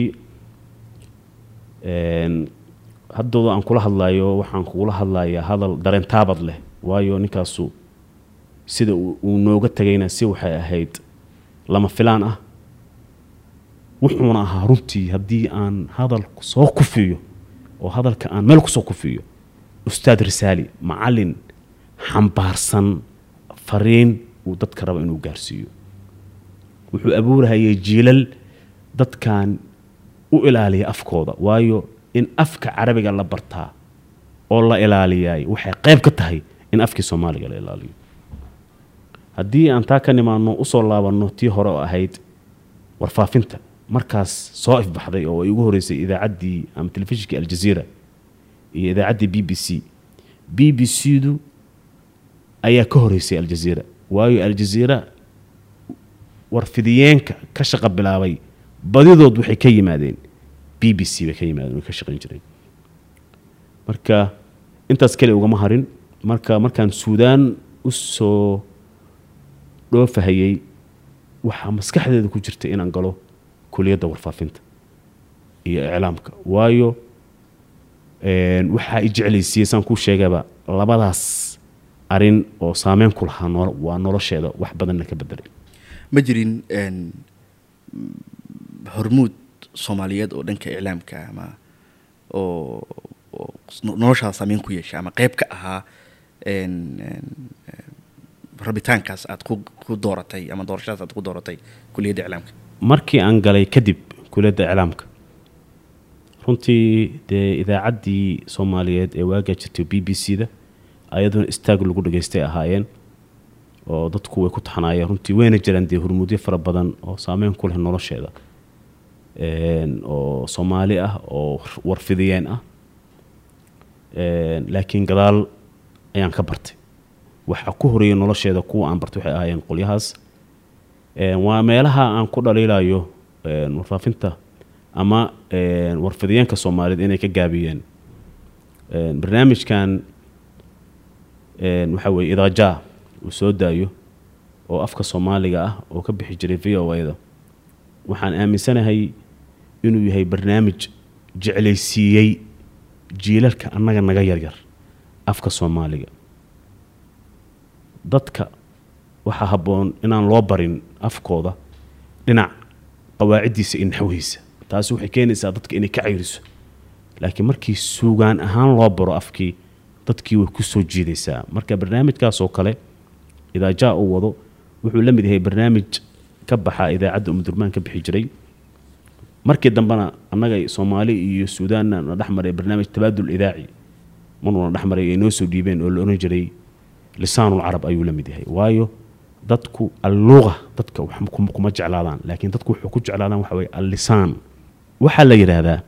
haddooda aan kula hadlayo waxaan kugula hadlayaa hadal dareentaabad leh. Waayo ninkaasu sida uu nooga tegayna si waxay ahayd lama filaan ah. Wuxuuna ahaa runtii haddii aan hadal soo kufiyo oo hadalka aan meel ku soo kufiyo ustaad risaali macallin xambaarsan fariin uu dadka raba inuu gaarsiiyo. Wuxuu abuurahayay jiilal dadkan u ilaaliya afkooda waayo in afka carabiga la bartaa oo la ilaaliyaay waxay qayb ka tahay in afkii soomaaliga la ilaaliyo haddii aan taa ka nimaano u soo laabanno tii hore oo ahayd warfaafinta. Markaas soo ifbaxday oo ay ugu horeysay idaacaddii ama telefishinkii aljaziira iyo idaacaddii b b c. B b c du ayaa ka horeysay aljaziira waayo aljaziira warfidiyeenka ka shaqa bilaabay badidood waxay ka yimaadeen. B b c bay ka yimaadeen ka shaqayn jireen marka intaas kale ugama harin. Marka markaan suudaan u soo dhoofahayey waxaa maskaxdeeda ku jirta inaan galo kuliyadda warfaafinta iyo iclaamka. Waayo waxaa i jeclaysiiyey saan kuu sheegaba labadaas arrin oo saameyn ku lahaa waa nolosheeda wax badanna ka bedelay ma jirin hormuud soomaaliyeed oo dhanka iclaamka ama oo oo no- noloshaada saameyn ku yeesha ama qayb ka ahaa rabitaankaas aad ku dooratay ama doorashadaas aad ku dooratay kuliyadda iclaamka. Markii aan galay kadib kuliyadda iclaamka runtii dee idaacaddii soomaaliyeed ee waagaa jirtay b b c da ayaduna istaag lagu dhageystay ahaayeen oo dadku way ku taxanaayeen runtii wayna jiraan dee hurmudyo fara badan oo saameyn ku leh nolosheeda. Oo soomaali ah oo warfidiyeen ah. Laakiin gadaal ayaan ka bartay waxa ku horeeyay nolosheeda kuwa aan bartay waxay ahaayeen qolyahaas. Waa meelaha aan ku dhaliilayo warfaafinta ama een, warfidiyeenka soomaaliyeed inay ka gaabiyeen. Een, barnaamijkan een, waxa weeye idaaja uu soo daayo oo afka soomaaliga ah oo ka bixi jiray v o da waxaan aaminsanahay inuu yahay barnaamij jeclaysiiyey jiilalka annaga naga yaryar afka soomaaliga dadka waxaa habboon inaan loo barin afkooda dhinac qawaaciddiisa iyo naxwihiisa. Taasi waxay keenaysaa dadka inay ka cayriso. Laakiin markii suugaan ahaan loo baro afkii dadkii way ku soo jiidaysaa. Marka barnaamijkaas oo kale idaajaa uu wado wuxuu la mid yahay barnaamij ka baxa idaacadda umdurmaan ka bixi jiray. Markii dambena annaga soomaali iyo suudaanna na dhex maray barnaamij tabaadul idaaci maruna dhex maray ay noo soo dhiibeen oo la oran jiray lisaanul carab ayuu la mid yahay. Waayo dadku alluqa dadka kuma- jeclaadaan laakiin dadku wuxuu ku jeclaadaan waxa weye allisaan. Waxaa la yidhaahdaa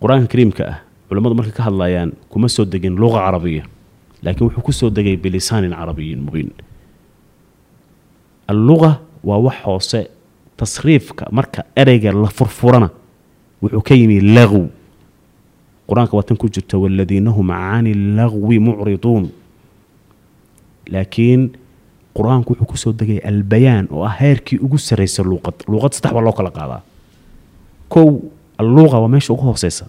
qur'aanka kariimka ah culammadu markay ka hadlayaan kuma soo degin luqa carabiya laakiin wuxuu ku soo degay bilisaanin carabiyin mubiin. Alluqa waa wax hoose tasriifka marka ereyga la furfurana wuxuu ka yimi lagw qur'aanka waa tan ku jirta waladiina hum cani lagwi mucriduun laakiin qur'aanku wuxuu ku soo degay albayaan oo ah heerkii ugu sarraysa luuqad. Luuqad saddex baa loo kala qaadaa. Kow alluuqa waa meesha ugu hooseysa.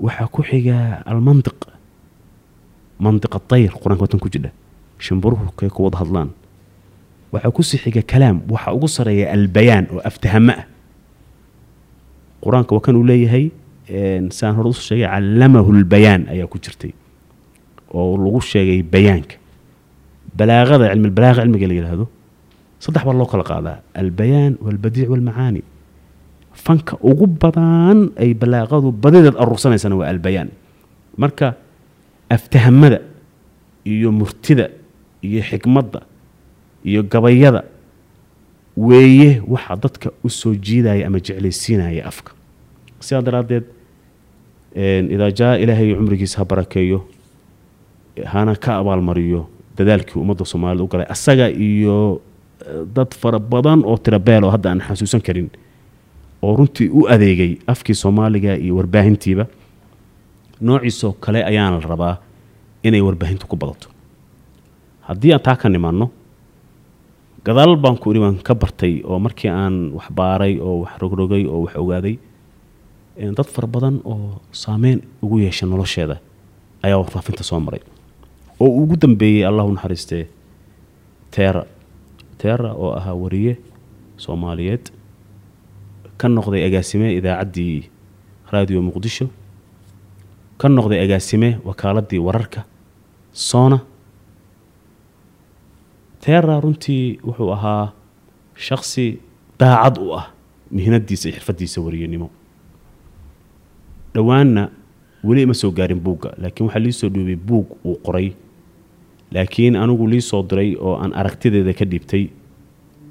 Waxaa ku xiga almantiq mantiqa tayr qur'aanka waa tan ku jidha. Shimbiruhu kay ku wada hadlaan. Waxaa ku sii xiga kalaam waxaa ugu sareeya albayaan oo aftahamo ah. Qur'aanka waa kan uu leeyahay saan hore u soo sheegay callamahu lbayaan ayaa ku jirtay oo lagu sheegay bayaanka. Balaaqada cilmi balaaqa cilmiga la yidhaahdo saddex baa loo kala qaadaa. Albayaan walbadiic walmacaani. Fanka ugu badan ay balaaqadu badideed aruursanaysana waa albayaan. Marka aftahamada iyo murtida iyo xikmadda iyo gabayada weeye waxa dadka u soo jiidaya ama jeclaysiinaya afka. Sidaa daraaddeed idaa jaa ilaahay cumrigiisa ha barakeeyo hana ka abaalmariyo dadaalkii ummadda soomaalida u galay asaga iyo eh, dad fara badan oo tira beel oo hadda aan xasuusan karin oo runtii u adeegay afkii soomaaliga iyo warbaahintiiba noociisoo kale ayaana la rabaa inay warbaahintu ku badato. Haddii aan taa ka nimaanno gadaal baan ku idhi waan ka bartay oo markii aan wax baaray oo wax rogrogay oo wax ogaaday dad fara badan oo saameyn ugu yeesha nolosheeda ayaa warfaafinta soo maray oo ugu dambeeyey allahu naxariistee teera teera oo ahaa wariye soomaaliyeed ka noqday agaasime idaacaddii raadiyo muqdisho ka noqday agaasime wakaaladii wararka soona. Teera runtii wuxuu ahaa shaksi daacad u ah mihnadiisa iyo xirfadiisa wariyenimo dhowaanna weli ima soo gaarin buugga laakiin waxaa lii soo dhiibay buug uu qoray laakiin anigu lii soo diray oo aan aragtideeda ka dhiibtay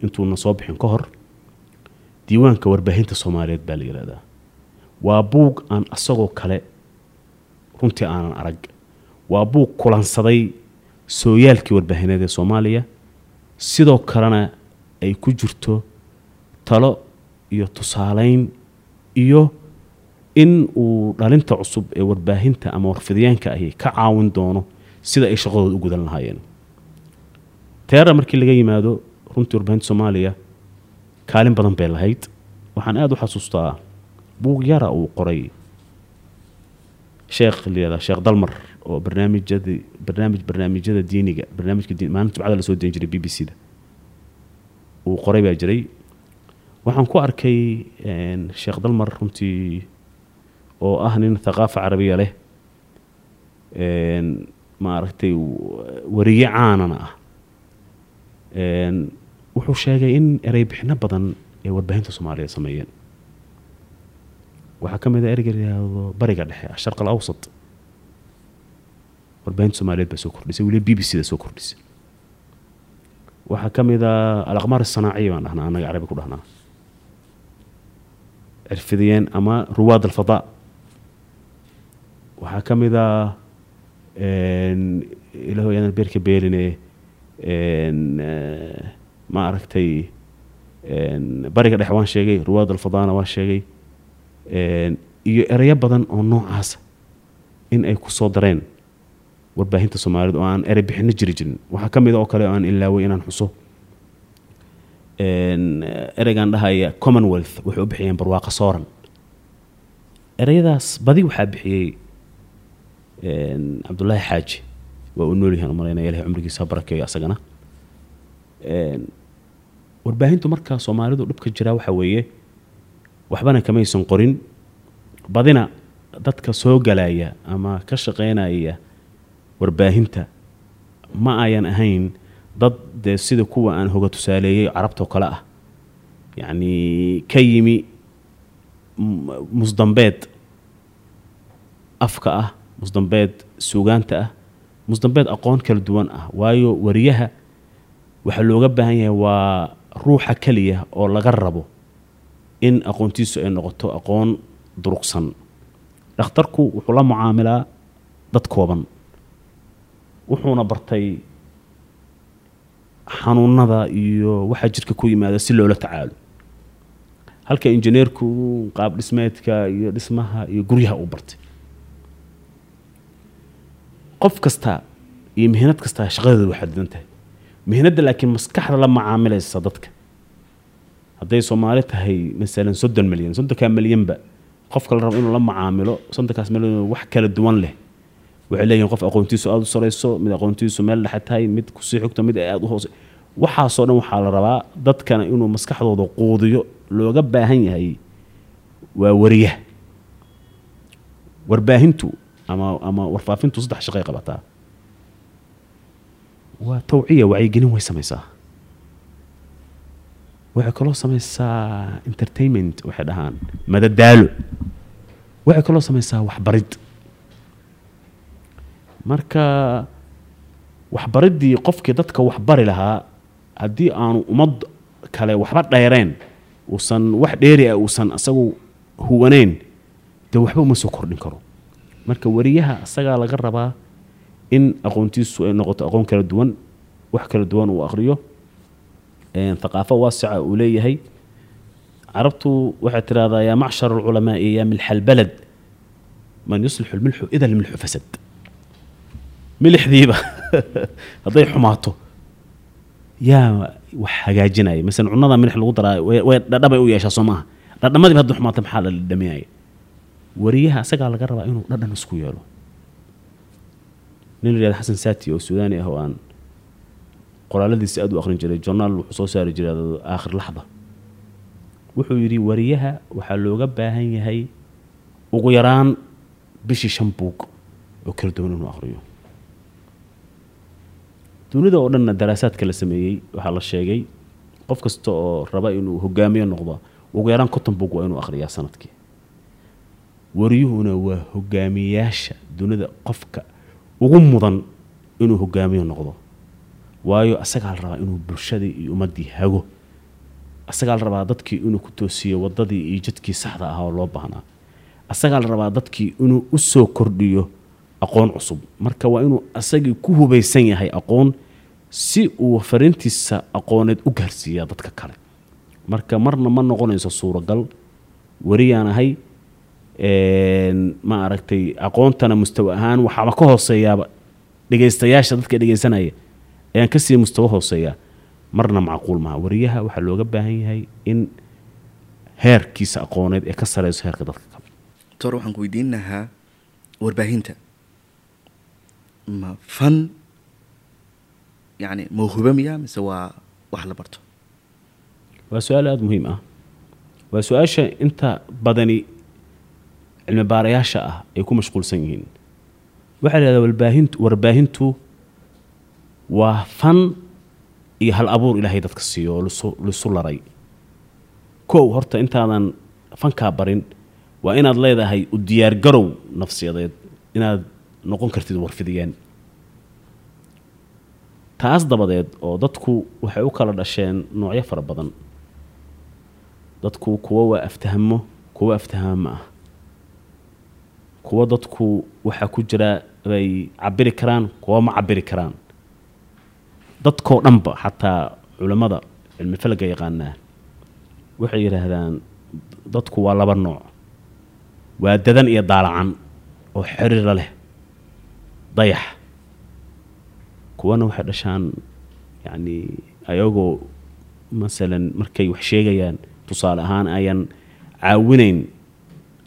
intuuna soo bixin ka hor diiwaanka warbaahinta soomaaliyeed baa la yidhahdaa waa buug aan asagoo kale runtii aanan arag. Waa buug kulansaday sooyaalkii warbaahineed ee soomaaliya. Sidoo kalena ay ku jirto talo iyo tusaaleyn iyo in uu dhalinta cusub ee warbaahinta ama warfidyaanka ahi ka caawin doono sida ay shaqadooda u gudan lahaayeen. Teera markii laga yimaado runtii warbaahinta soomaaliya kaalin badan bay lahayd. Waxaan aada u xasuustaa buug yara uu qoray. Sheekh layihahdaa sheekh dalmar oo barnaamijyadii barnaamij barnaamijyada diiniga barnaamijka diin maalinta jumcada la soo dayn jiray b b c da uu qoray baa jiray. Waxaan ku arkay sheekh dalmar runtii oo ah nin thaqaafa carabiya leh maaragtay wariye caanana ah. Wuxuu sheegay in erey bixino badan ay warbaahinta soomaaliya sameeyeen. Waxaa ka mid a ereyga la yidhaahdo bariga dhexe asharq al awsat. Warbaahinta soomaaliyeed baa soo kordhisay weliba b b c da soo kordhisay. Waxaa ka mid a alaqmaar asanaaciya baan dhahnaa annaga carabi ku dhahnaa. Cirfidiyeen ama ruwaad alfadaa waxaa ka mid a ilaho yaadan beerka beeline ma aragtay bariga dhexe waan sheegay ruwaad alfadaana waan sheegay iyo ereyo badan oo noocaasa in ay ku soo dareen warbaahinta soomaalida oo aan erey bixino jiri jirin. Waxaa ka mid a oo kale aan ilaaway inaan xuso. Ereygan dhahaya commonwealth waxay u bixiyeen barwaaqa sooran ereyadaas badi waxaa bixiyey cabdulaahi xaaji waa uu noolyahan u malaynaya ilahay cumrigiisa barakeeyo asagana. Warbaahintu markaa soomaalidu dhibka jiraa waxaa weeye waxbana kamaysan qorin. Badina dadka soo galaya ama ka shaqaynaya warbaahinta ma ayan ahayn dad dee sida kuwa aan hoga tusaaleeyey carabtoo kale ah. Yacni ka yimi musdambeed afka ah musdambeed suugaanta ah musdambeed aqoon kala duwan ah. Waayo wariyaha waxaa looga baahan yahay waa ruuxa keliya oo laga rabo in aqoontiisu ay noqoto aqoon duruqsan dhakhtarku wuxuu la mucaamilaa dad kooban. Wuxuuna bartay xanuunada iyo waxa jirka ku yimaada si loola tacaalo. Halka injineerku qaab dhismeedka iyo dhismaha iyo guryaha uu bartay qof kasta iyo mihnad kasta shaqadeedu way xadidan tahay. Mihnadda laakiin maskaxda la macaamilaysa dadka. Hadday soomaali tahay masalan soddon milyan soddonkaa milyanba qofka la rabo inuu la macaamilo soddonkaas milyan wax kala duwan leh. Waxay leeyihiin qof aqoontiisu aada u sareyso mid aqoontiisu meel dhexe tahay mid ku sii xigto mid ay u hoose. Waxaasoo dhan waxaa la rabaa dadkana inuu maskaxdooda quudiyo looga baahan yahay waa wariyaha. Warbaahintu ama warfaafintu saddex shaqay qabataa waa tawciya wacyigelin way samaysaa waxay kaloo samaysaa entertainment waxay dhahaan madadaalo waxay kaloo samaysaa waxbarid marka waxbariddii qofkii dadka waxbari lahaa haddii aanu ummad kale waxba dheereen uusan wax dheeri ah uusan asagu huwanayn dee waxba uma soo kordhin karo marka wariyaha asagaa laga rabaa in aqoontiisu ay noqoto aqoon kala duwan wax kala duwan uu aqriyo een, thaqaafo waasica uu leeyahay. Carabtu waxay tidhahdaa yaa macshar alculamaai yaa milxa albalad man yuslixu lmilxu ida lmilxu fasad. Milixdiiba hadday xumaato yaa wax hagaajinaya. Masalan cunada milix lagu daraa way dhadhabay u yeeshaa soo maaha. Dhadhamadiiba hadday xumaato maxaa la dhadhaminaya wariyaha asagaa laga rabaa inuu dhadhan isku yeelo. Nin la yihahda xasan saati oo suudaani ah oo aan qoraaladiisa aad u aqrin jiray journaal wuxuu soo saari jiray aakhir laxda. Wuxuu yidhi wariyaha waxaa looga baahan yahay ugu yaraan bishii shan buug oo kala duwan inuu aqriyo dunida oo dhanna daraasaadka la sameeyey waxaa la sheegay qof kasta oo raba inuu hogaamiye noqdo ugu yaraan konton buug waa inuu aqriyaa sannadkii wariyuhuna waa hogaamiyaasha dunida qofka ugu mudan inuu hogaamiye noqdo. Waayo asagaa la rabaa inuu bulshadii iyo ummaddii hago. Asagaa la rabaa dadkii inuu ku toosiyo waddadii iyo jidkii saxda ah oo loo baahnaa. Asagaa la rabaa dadkii inuu u soo kordhiyo aqoon cusub. Marka waa inuu asagii ku hubaysan yahay aqoon si uu fariintiisa aqooneed u gaarsiiyaa dadka kale. Marka marna ma noqonayso suuragal wariyaan ahay ma aragtay aqoontana mustawa ahaan waxaaba ka hooseeyaaba dhegaystayaasha dadka dhegaysanaya. Ayaan ka sii mustawa hooseeyaa. Marna macquul maha wariyaha waxaa looga baahan yahay in heerkiisa aqooneed ee ka sareyso heerka dadka kale. Doctor waxaan ku weydiin lahaa warbaahinta. Ma fan yacni mawhuba miya mise waa wax la barto? Waa su'aal aada muhiim ah. Waa su'aasha inta badani cilmi baarayaasha ah ay ku mashquulsan yihiin. Waxaa la yidhahdaa warbaahintu warbaahintu waa fan iyo hal abuur ilaahay dadka siiyo oo lisu laray. Kow horta intaadan fankaa barin waa inaad leedahay u diyaargarow nafsiyadeed inaad noqon kartid warfidiyeen taas dabadeed oo dadku waxay u kala dhasheen noocyo fara badan. Dadku kuwo waa aftahamo kuwo aftahamo ah kuwo dadku waxaa ku jira bay cabiri karaan kuwo ma cabiri karaan. Dadkoo dhanba xataa culammada cilmi falaga yaqaanaa waxay yidhaahdaan dadku waa laba nooc. Waa dadan iyo daalacan oo xiriira leh. Dayax. Kuwana waxay dhashaan yacni ayagoo masalan markay wax sheegayaan tusaale ahaan ayan caawinayn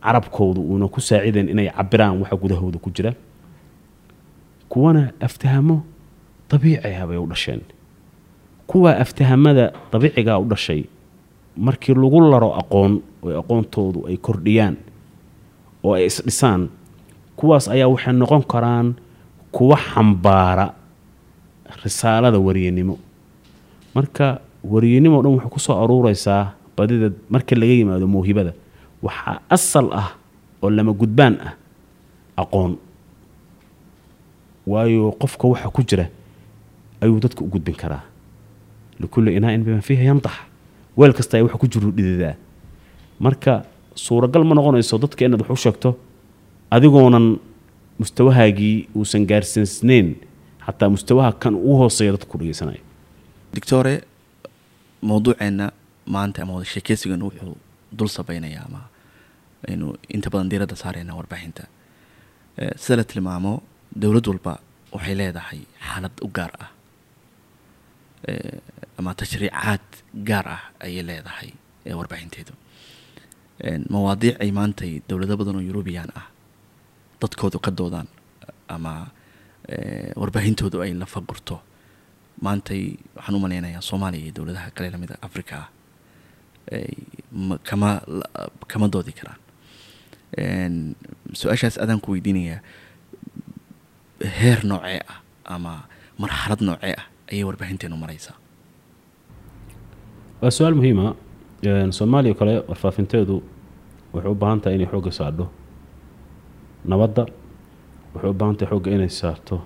carabkoodu uuna ku saacidayn inay cabiraan waxa gudahooda ku jira kuwana aftahamo dabiici ah bay u dhasheen. Kuwa aftahamada dabiicigaa u dhashay markii lagu laro aqoon oo aqoontoodu ay kordhiyaan oo ay isdhisaan kuwaas ayaa waxay noqon karaan kuwa xambaara risaalada wariyanimo marka wariyanimo o dhan waxay ku soo aruureysaa badida marka laga yimaado mawhibada waxaa asal ah oo lama gudbaan ah aqoon. Waayo qofka waxa ku jira ayuu dadka u gudbin karaa. Likulli inaain bima fiiha yandax weel kasta ay wax ku jiru dhididaa marka suuragal ma noqonayso dadka inaad wax u sheegto adigoonan mustawahaagii uusan gaarsiisnayn xataa mustawaha kan ugu hooseeya dadka ku dhegeysanaya doctore mawduuceenna maanta ama wada sheekeysigan wuxuu dul sabaynayaa ama aynu inta badan diiradda saarayna warbaahinta. Eh, sida la tilmaamo dowlad walba waxay leedahay xaalad u gaar ah. Eh, ama tashriicaad gaar ah ayay leedahay ee warbaahinteedu. En, mawaadiic ay maantay dowlado badan oo yurubiyan ah dadkoodu ka doodaan ama eh, warbaahintoodu ay lafa gurto maantay waxaan u malaynayaa soomaaliya iyo dowladaha kale la mid a africa ah kama kama doodi karaan. Su'aashaas adaan ku weydiinayaa heer noocee ah ama marxalad noocee ah ayay warbaahinteenu maraysaa. Waa su'aal muhiima. Soomaaliya kale warfaafinteedu waxay u baahan tahay inay xoogga saadho nabadda waxay u baahan tahay xoogga inay saarto.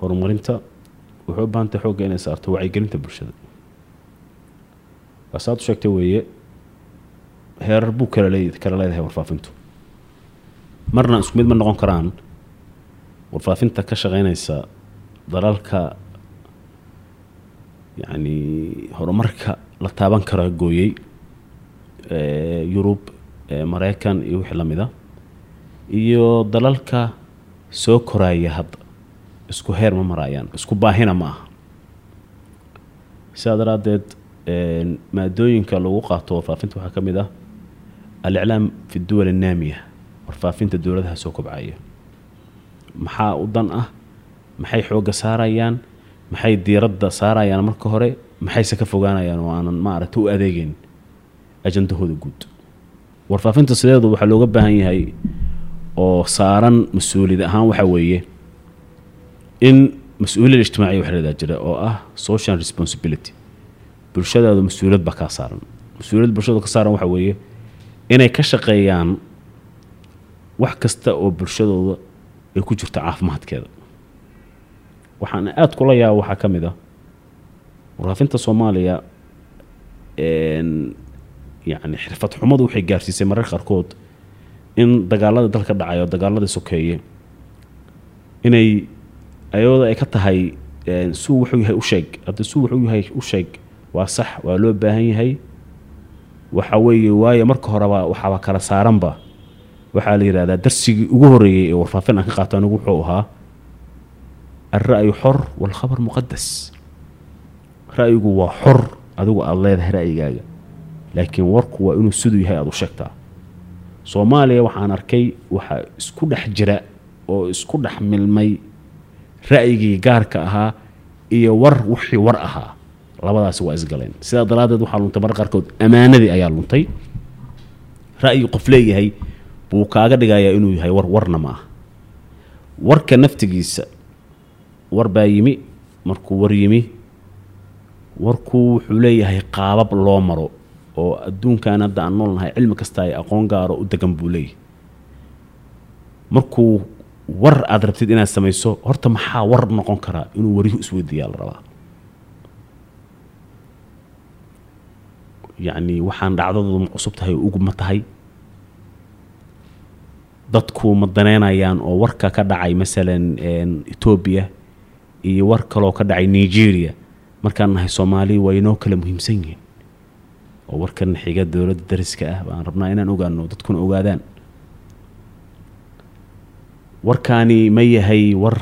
Horumarinta waxay u baahan tahay xoogga inay saarto wacyigelinta bulshada saad u sheegtay weeye heerar buu kala kala leedahay warfaafintu. Marna isku mid ma noqon karaan warfaafinta ka shaqeynaysa dalalka yacni horumarka la taaban kara gooyey yurub maraykan iyo wixii la mida iyo dalalka soo koraya hadda isku heer ma marayaan isku baahina ma aha. Sidaa daraaddeed maadooyinka lagu qaato warfaafinta waxaa ka mid ah aliclaam fi duwal annaamiya warfaafinta dowladaha soo kobcaya maxaa u dan ah? Maxay xoogga saarayaan? Maxay diiradda saarayaan marka hore? Maxayse ka fogaanayaan? Oo aanan maaragta u adeegeyn ajandahooda guud. Warfaafinta sideedu waxaa looga baahan yahay oo saaran mas'uuliyad ahaan waxaa weeye in mas'uuliyad ijtimaaciya wax leedaa jira oo ah social responsibility bulshadaadu mas'uuliyad baa kaa saaran. Mas'uuliyad bulshadu ka saaran waxaa weeye inay ka shaqeeyaan wax kasta oo bulshadooda ay ku jirto caafimaadkeeda. Waxaan aada kula yaaba waxaa ka mid ah warfaafinta soomaaliya yacni xirfad xumadu waxay gaarsiisay mararka qaarkood in dagaalada dalka dhacay oo dagaaladii sokeeye inay ayadoo ay ka tahay suu wuxuu yahay u sheeg hadda suu wuxuu yahay u sheeg waa sax waa loo baahan yahay. Waxa weeye waayo marka horeba waxaaba kala saaranba waxaa la yidhahdaa darsigii ugu horreeyey ee warfaafin aan ka qaato anigu wuxuu ahaa alra'yu xor walkhabar muqadas ra'yigu waa xor adigu aada leedahay ra'yigaaga. Laakiin warku waa inuu siduu yahay aada u sheegtaa. Soomaaliya waxaan arkay waxaa isku dhex jira oo isku dhex milmay ra'yigii gaarka ahaa iyo war wixii war ahaa labadaasi waa isgaleen. Sidaa daraaddeed waxaa luntay mararka qaarkood ammaanadii ayaa luntay. Ra'yi qof leeyahay buu kaaga dhigayaa inuu yahay war warna ma ah warka naftigiisa war baa yimi markuu war yimi warku wuxuu leeyahay qaabab loo maro oo adduunkan hadda aan nool cilmi kasta ay aqoon gaaro u degan buu leeyahay. Markuu war aad rabtid inaad samayso horta maxaa war noqon karaa inuu warihu isweydiiyaa la rabaa yacni waxaan dhacdadoodu ma cusub tahay ugu tahay. Dadku ma daneynayaan oo warka ka dhacay masalan etoobiya iyo war kaloo ka dhacay nigeria. Markaan nahay soomaali waa inoo kala muhiimsan yihiin. Oo warkan xiga dowladda dariska ah baan rabnaa inaan ogaano dadkuna ogaadaan. Warkaani ma yahay war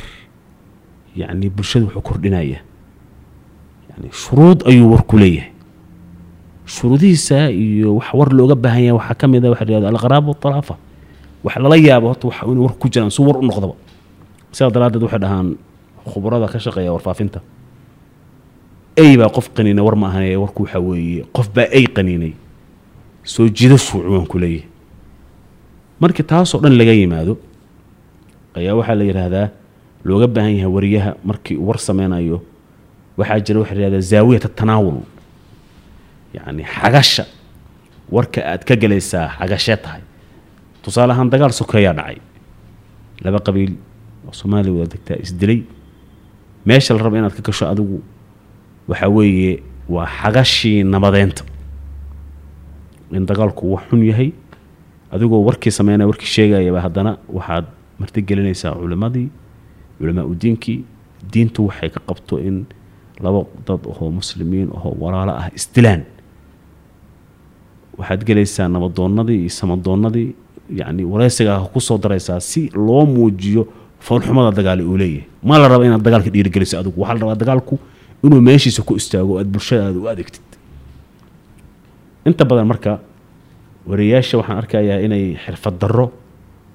yacni bulshada wuxuu kordhinaya. Yani shuruud ayuu warku leeyahay shuruudihiisa iyo wax war looga baahan yahay. Waxaa ka mid a waxa la yihahdo alqaraaba waltalaafa wax lala yaabo horta waxa inuu war ku jiraan si war u noqdaba. Sidaa daraaddeed waxay dhahaan khubarada ka shaqeeya warfaafinta. Ey baa qof qaniina war ma ahan warku waxaa weeye. Qof baa ey qaniinay. Soo jiidashuu ciwaanku leeyahay. Markii taasoo dhan laga yimaado ayaa waxaa la yidhaahdaa looga baahan yahay wariyaha markii uu war sameynayo waxaa jira waxa la yihahdaa zaawiyat tanaawul yacni xagasha warka aad ka gelaysaa xagashee tahay tusaale ahaan dagaal sokeeyaa dhacay laba qabiil oo soomaaliya wada degtaa isdilay meesha la raba inaad ka gasho adigu waxa weeye waa xagashii nabadeynta in dagaalku wax xun yahay adigoo warkii sameynaya warkii sheegayaba haddana waxaad martigelinaysaa culimadii culamaa u diintu waxay ka qabto in laba dad ahoo muslimiin ahoo walaalo ah isdilaan waxaad gelaysaa nabadoonnadii iyo samadoonnadii yacni wareysigaa ku soo daraysaa si loo muujiyo foolxumada dagaali uu leeyahay. Ma la raba inaad dagaalka dhiirigeliso adigu waxaa la rabaa dagaalku inuu meeshiisa ku istaago aad bulshadaada u adeegtid. Inta badan marka wariyaasha waxaan arkayaa inay xirfad darro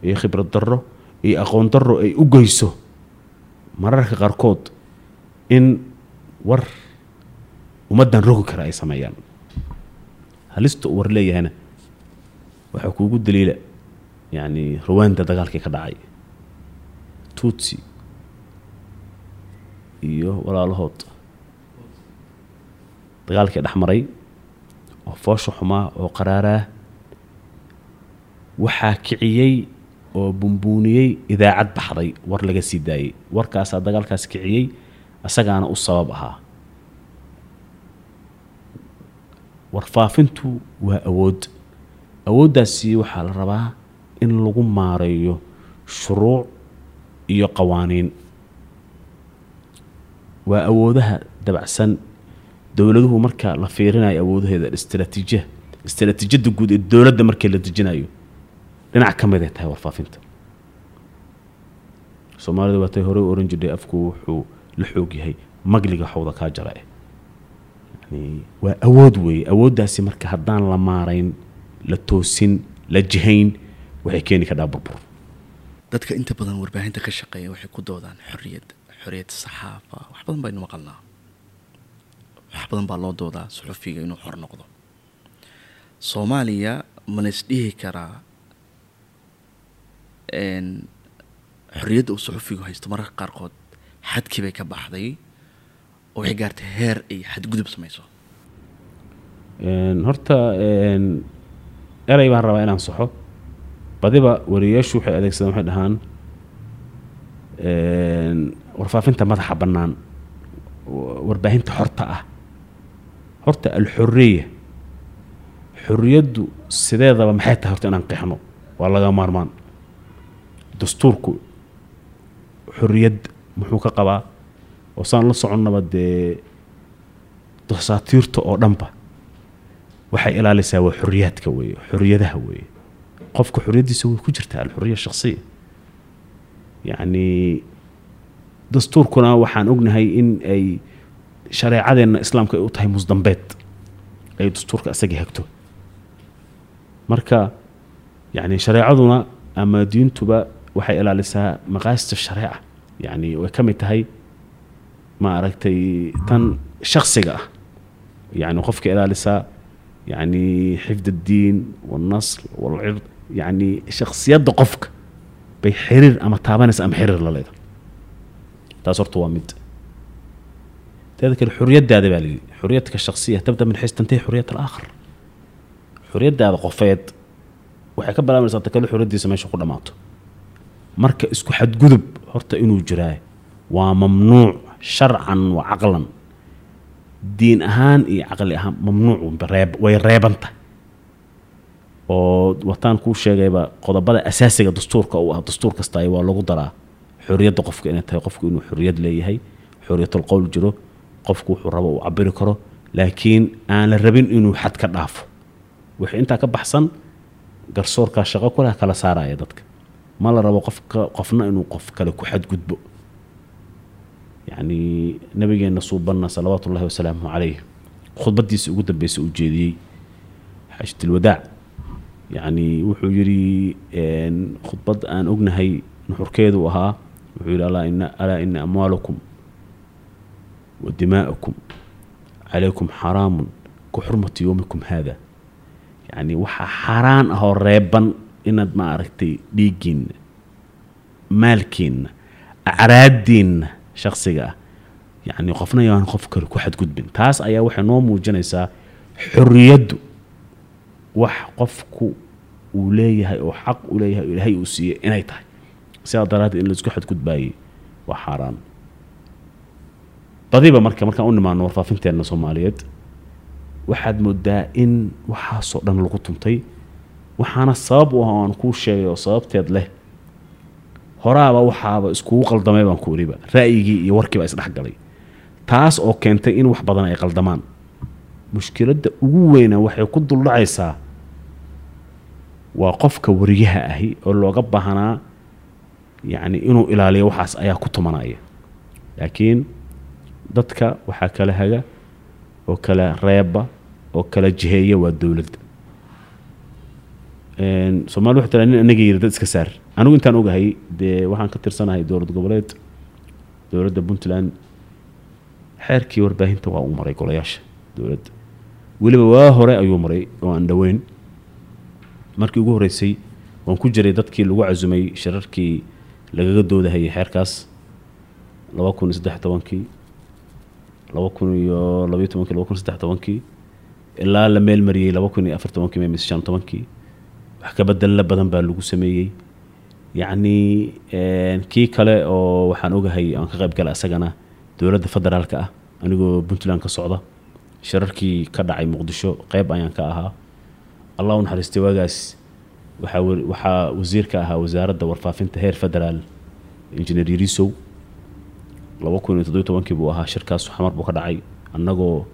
iyo khibrad darro iyo aqoon darro ay u geyso mararka qaarkood in war ummaddan rogi kara ay sameeyaan halista uu war leeyahayna waxaa kuugu daliila yacni ruwaanda dagaalkii ka dhacay. Tutsi iyo walaalahood dagaalkii dhex maray oo foosha xumaa oo qaraaraa waxaa kiciyey oo bumbuuniyey idaacad baxday war laga sii daayey. Warkaasaa dagaalkaas kiciyey isagaana u sabab ahaa warfaafintu waa awood. Awooddaasi waxaa la rabaa in lagu maareeyo shuruuc iyo qawaaniin. Waa awoodaha dabacsan. Dowladuhu marka la fiirinayo awoodaheeda istraatiijiya istraatiijiyadda guud ee dowladda markii la dejinayo dhinac ka mid ay tahay warfaafinta soomaalida waatay horey u oran jirtay afku wuxuu la xoog yahay magliga xawda kaa jara eh yani waa awood weeye awooddaasi marka haddaan la maarayn la toosin la jihayn waxay keeni kadhaa burbur dadka inta badan warbaahinta ka shaqeeya waxay ku doodaan xorriyad xorriyad saxaafa. Wax badan baynu maqalnaa. Wax badan baa loo doodaa suxufiga inuu xor noqdo. Soomaaliya mana isdhihi karaa xorriyadda uu suxufigu haysto mararka qaarkood xadkii bay ka baxday waxay gaartay heer ay xadgudub samayso. Horta erey baan rabaa inaan saxo badiba wariyaashu waxay adeegsadaan waxay dhahaan warfaafinta madaxa bannaan warbaahinta xorta ah. Horta alxuriya xorriyaddu sideedaba maxay tahay horta inaan qeexno waa laga maarmaan. Dastuurku xorriyad muxuu ka qabaa oo saan la soconnaba dee dasaatiirta oo dhanba waxay ilaalisaa waa xorriyaadka weeye xorriyadaha weeye. Qofka xorriyaddiisa way ku jirtaa alxuriya shakhsiya. Yacni dastuurkuna waxaan ognahay in ay shareecadeenna islaamka ay u tahay musdambeed ay dastuurka isagii hagto. Marka yacni shareecaduna ama diintuba waxay ilaalisaa maqaasida shareeca. Yacni way ka mid tahay ma aragtay tan shaksiga ah. Yacni qofka ilaalisaa yacni xifd addiin walnasl walcird yacni shaksiyadda qofka bay xiriir ama taabanaysa ama xiriir la leedahay. Taas horta waa mid. Teeda kale xorriyaddaada baa layidhi xorriyadka shaksiya tabda min xays tantahi alaakhar. Xorriyaddaada qofeed waxay ka bilaabaysaa ta kale xorriyaddiisa meesha ku dhammaato marka isku xadgudub horta inuu jiraa waa mamnuuc sharcan wa caqlan. Diin ahaan iyo caqli ahaan mamnuuc way reebanta. Oo wataan kuu sheegayba qodobada asaasiga dastuurka uu ah dastuur kastaay waa lagu daraa xorriyadda qofka inay tahay qofku inuu xorriyad leeyahay xorriyatul qowl jiro qofku wuxuu rabo uu cabiri karo laakiin aan la rabin inuu xad ka dhaafo. Wixii intaa ka baxsan garsoorkaa shaqo kuleh kala saaraya dadka. Ma la rabo qofka qofna inuu qof kale ku xadgudbo yacni nabigeenna suubanna salawaatu ullahi wasalaamuhu calayh khudbaddiisa ugu dambeysa uu jeediyey xaajatulwadaac yacni wuxuu yidhi khudbad aan ognahay nuxurkeedu ahaa wuxuu yidhi alaa ina amwaalakum wa dimaa'akum calaykum xaraamun ka xurmati yowmikum haada yacni waxaa xaaraan ahoo reeban inaad ma aragtay dhiiggiinna maalkiinna acraaddiinna shaksiga ah yacni qofna yaan qof kale ku xadgudbin. Taas ayaa waxay noo muujinaysaa xorriyaddu wax qofku uu leeyahay oo xaq u leeyahay oo ilaahay uu siiyey inay tahay. Sidaa daraaddeed in la isku xadgudbaayey waa xaaraan. Badiba marka markaan u nimaano warfaafinteena soomaaliyeed waxaad moodaa in waxaasoo dhan lagu tuntay waxaana sabab u ah oo aan kuu sheegay oo sababteed leh horaaba waxaaba iskugu qaldamay baan ku iriba ra'yigii iyo warkiiba isdhexgalay taas oo keentay in wax badan ay qaldamaan. Mushkiladda ugu weyna waxay ku duldhacaysaa waa qofka wariyaha ahi oo looga baahnaa yacni inuu ilaaliyo waxaas ayaa ku tumanaya. Laakiin dadka waxaa kala haga oo kala reeba oo kala jiheeya waa dowladda soomaali waxay tiraa nin anaga yiri dad iska saar anigu intaan ogahay dee waxaan ka tirsanahay dowlad goboleed dowladda puntland xeerkii warbaahinta waa uu maray golayaasha dowladda. Weliba waa hore ayuu maray oo aan dhoweyn. Markii ugu horreysay waan ku jiray dadkii lagu casumay shirarkii lagaga doodahayay xeerkaas laba kun saddex tobankii laba kun iyo labaiyo tobankii laba kun saddex tobankii ilaa la meel mariyey laba kun iyo afar tobankii mise shan tobankii wax ka bedella badan baa lagu sameeyey yacni kii kale oo waxaan ogahay aan ka qayb gala isagana dowladda federaalka ah anigoo puntland ka socda. Shirarkii ka dhacay muqdisho qeyb ayaan ka ahaa. Allah u naxariistay waagaas. Waxaa wa- waxaa wasiirka ahaa wasaaradda warfaafinta heer federaal injineer yarisow laba kun iyo toddobiyo tobankii buu ahaa shirkaas xamar buu ka dhacay. Annagoo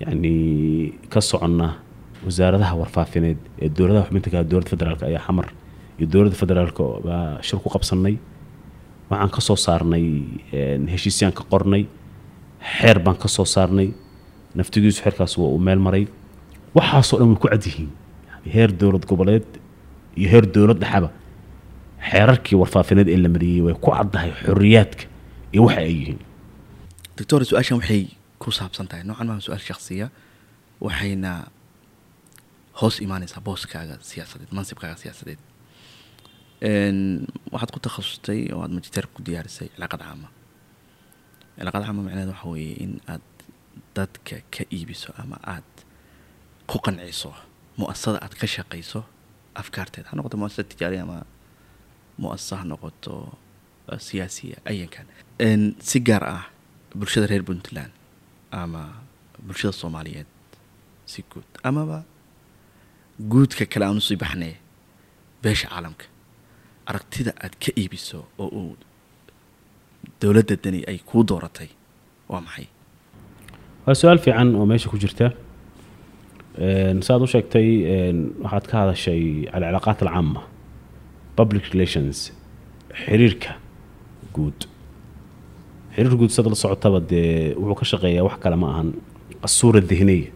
yacni ka soconna wasaaradaha warfaafineed ee dowladaha xubinta ka dowladda federaalka ayaa xamar iyo dowladda federaalka baa shir ku qabsannay. Waxaan ka soo saarnay heshiisyaan ka qornay. Xeer baan ka soo saarnay. Naftigiisu xeerkaas waa uu meel maray. Waxaasoo dhan way ku cad yihiin. Yani heer dowlad goboleed iyo heer dowlad dhexaba. Xeerarkii warfaafineed ee la mariyey way ku caddahay xorriyaadka iyo waxa ay yihiin. Doctor su'aashan waxay ku saabsan tahay noocan maa su'aal shakhsiya? Waxayna hoos imaanaysaa booskaaga siyaasadeed mansibkaaga siyaasadeed waxaad ku takhasustay oo aad majiteer ku diyaarisay cilaaqad caama. Cilaaqad caama macnaheed waxa weeye in aad dadka ka iibiso ama aad ku qanciso muasasada aad ka shaqayso afkaarteeda ha noqoto muasasa tijaariya ama muasasa ha noqoto uh, siyaasiya ayankan. Si gaar ah bulshada reer puntland ama bulshada soomaaliyeed si guud. Amaba guudka kale aan u sii baxnay beesha caalamka aragtida aad ka iibiso oo uu dowladda dani ay kuu dooratay waa maxay? Waa su'aal fiican oo meesha ku jirta. Saaad u sheegtay waxaad ka hadashay alcilaaqaat alcaama public relations xiriirka guud. Xiriir guud sad la socotaba dee wuxuu ka shaqeeyaa wax kale ma ahan asuura dihniya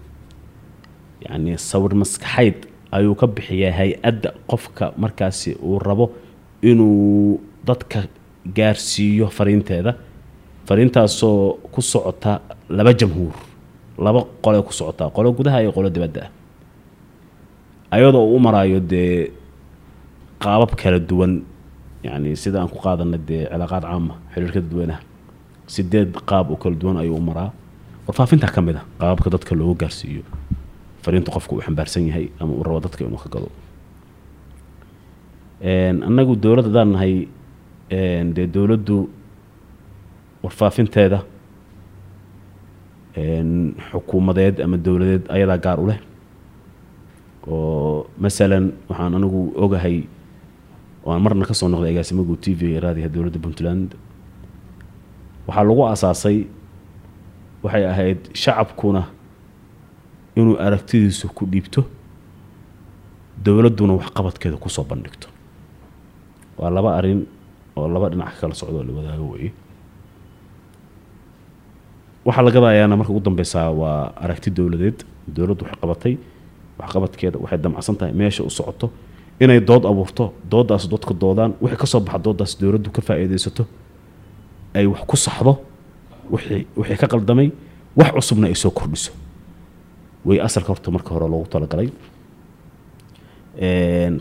yacni sawir maskaxayd ayuu ka bixiyaa hay'adda qofka markaasi uu rabo inuu dadka gaarsiiyo fariinteeda. Fariintaasoo ku socota laba jamhuur laba qole ku socota qolo gudaha iyo qolo dibadda. Ah ayadoo uu u maraayo dee qaabab kala duwan yacni sida aan ku qaadanay dee cilaaqaad caama xiriirka dadweynaha. Sideed qaab oo kala duwan ayuu u maraa. Warfaafinta ka mid a qaababka dadka loogu gaarsiiyo. Fariinta qofka uu xambaarsan yahay ama uu rabo dadka inuu ka gado annagu dowladda haddaan nahay dee dowladdu warfaafinteeda xukuumadeed ama dowladeed ayadaa gaar u leh. Oo masalan waxaan anigu ogahay oo aan marna ka soo noqday agaasimo guud t v raadiyaha dowladda puntland. Waxaa lagu asaasay waxay ahayd shacabkuna inuu aragtidiisa ku dhiibto dowladduna waxqabadkeeda ku soo bandhigto waa laba arrin oo laba dhinac ka kala socdo oo la wadaago weeye. Waxaa laga daayaana marka ugu dambeysaa waa aragti dowladeed. Dowladdu waxay qabatay waxqabadkeeda waxay damacsan tahay meesha u socoto inay dood abuurto dooddaas dadka doodaan wixii ka soo baxa dooddaas dowladdu ka faa'iidaysato ay wax ku saxdo wixii ka qaldamay wax cusubna ay soo kordhiso. Way asalka horta marka hore loogu talagalay.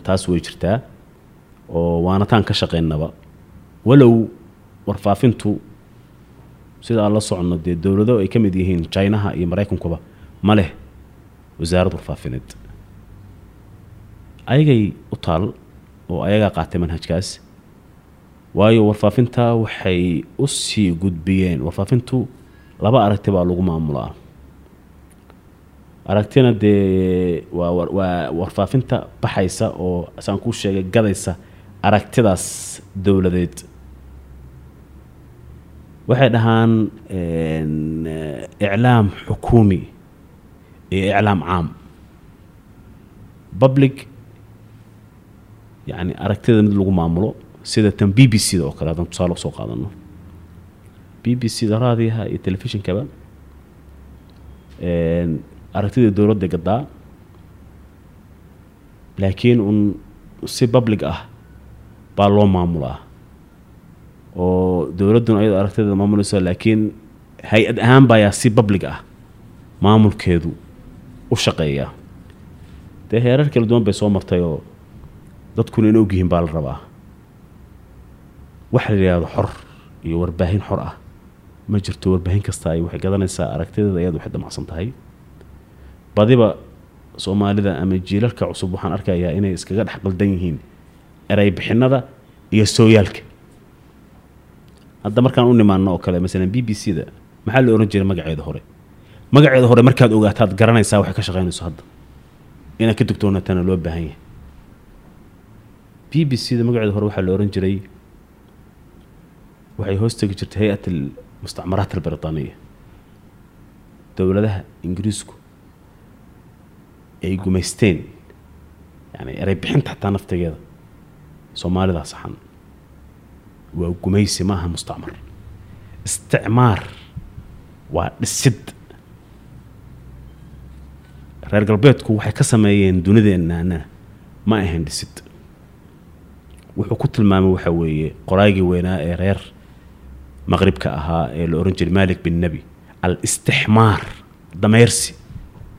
Taas way jirtaa oo waana taan ka shaqeynaba. Walow warfaafintu sida la socono dee dowlado ay ka mid yihiin chinaha iyo maraykankuba ma leh wasaarad warfaafineed. Ayagay u taal oo ayagaa qaatay manhajkaas waayo warfaafinta waxay u sii gudbiyeen. Warfaafintu laba aragti baa lagu maamulaa. Aragtina dee waa warfaafinta baxaysa oo saan kuu sheegay gadaysa aragtidaas dowladeed. Waxay dhahaan eh, iclaam xukuumi iyo iclaam caam. Public yani aragtida mid lagu maamulo sida tan b b c da oo kale haddaan tusaale u soo qaadano. B b c da raadiyaha iyo telefishinkaba aragtida dowladda gadaa laakiin un si public ah baa loo maamulaa. Oo dowladduna ayadoo aragtideeda maamulayso laakiin hay'ad ahaan baa yaa si public ah maamulkeedu u shaqeeya dee heerar kala duwan bay soo martay oo dadkuna in ogyihiin baa la rabaa. Waxa la yidhaahdo xor iyo warbaahin xor ah. Ma jirto warbaahin kasta ay waxay gadanaysaa. Aragtideeda iyadu waxay damacsan tahay. Badiba soomaalida ama jiilalka cusub waxaan arkayaa inay iskaga dhex qaldan yihiin eray bixinada iyo sooyaalka. Hadda markaan u nimaano oo kale masalan b b c da maxaa la ohan jiray magaceeda hore? Magaceeda hore markaad ogaataad garanaysaa waxay ka shaqaynayso hadda. Inaad ka dugtoonatana loo baahan yahay. B b c da magaceeda hore waxaa la ohan jiray waxay hoos tegi jirtay hay'at almustacmaraat albriطaaniya dowladaha ingiriisku ay gumaysteen yani eray xataa naftigeeda soomaalidaa saxan. Waa gumaysi maaha mustacmar isticmaar waa dhisid. Reer galbeedku waxay ka sameeyeen dunideennaana ma ahayn dhisid. Wuxuu ku tilmaamay waxa weeye qoraagii weynaa ee reer maqribka ahaa ee la ohan jiray malik bin nebi al istixmaar dameyrsi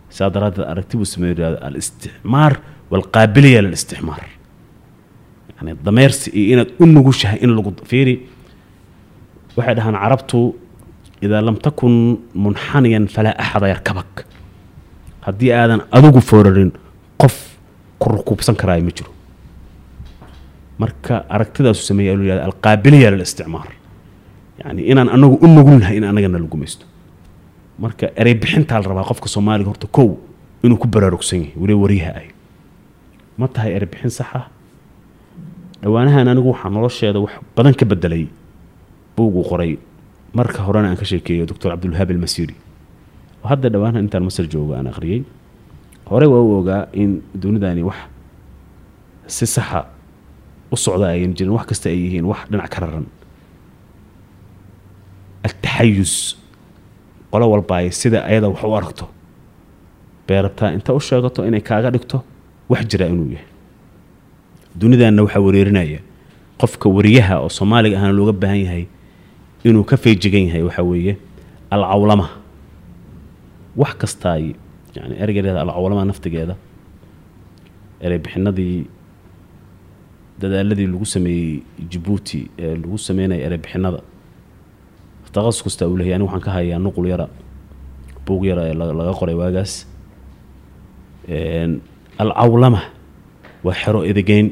saa daraaddeed aragti buu sameey al isticmaar walqaabiliya yani dameersi iyo inaad u nugushahay in lagu fiiri. Waxay dhahaan carabtu idaa lam takun munxaniyan falaa axada yarkabak. Haddii aadan adigu foorarin qof ku rukuubsan karaayo ma jiro. Marka aragtidaasu sameeya lu yihahda alqaabiliya lilisticmaar yani inaan anagu u nugulnahay in anagana la gumaysto. Marka erey bixintaa la rabaa qofka soomaaliga horta kow inuu ku baraarugsan yahay weli waryaha ay ma tahay erey bixin sax ah dhowaanahan anigu waxaa nolosheeda wax badan ka bedelay buugu qoray. Marka horena aan ka sheekeeyo doctor cabdulwahaab almasiiri oo hadda dhowaanahan intaan masar joogo aan akhriyey hore waa u ogaa in dunidani wax si saxa u socda ayan jirin wax kasta ay yihiin wax dhinac ka raran. Altaxayus qolo walba ay sida ayada wax u aragto. Beerataa inta u sheegato inay kaaga dhigto wax jira inuu yahay dunidanna waxaa wareerinaya. Qofka wariyaha oo soomaaliga ahna looga baahan yahay inuu ka feejigan yahay waxaa weeye alcawlama. Wax kastaay yani ereygeeda alcawlama naftigeeda erey bixinadii dadaaladii lagu sameeyey jabuuti ee lagu sameynaya erey bixinada. Taqasus kasta uu leeyahay ani waxaan ka hayaa nuqul yara buug yara ee la- laga qoray waagaas. Alcawlama waa xero edegeyn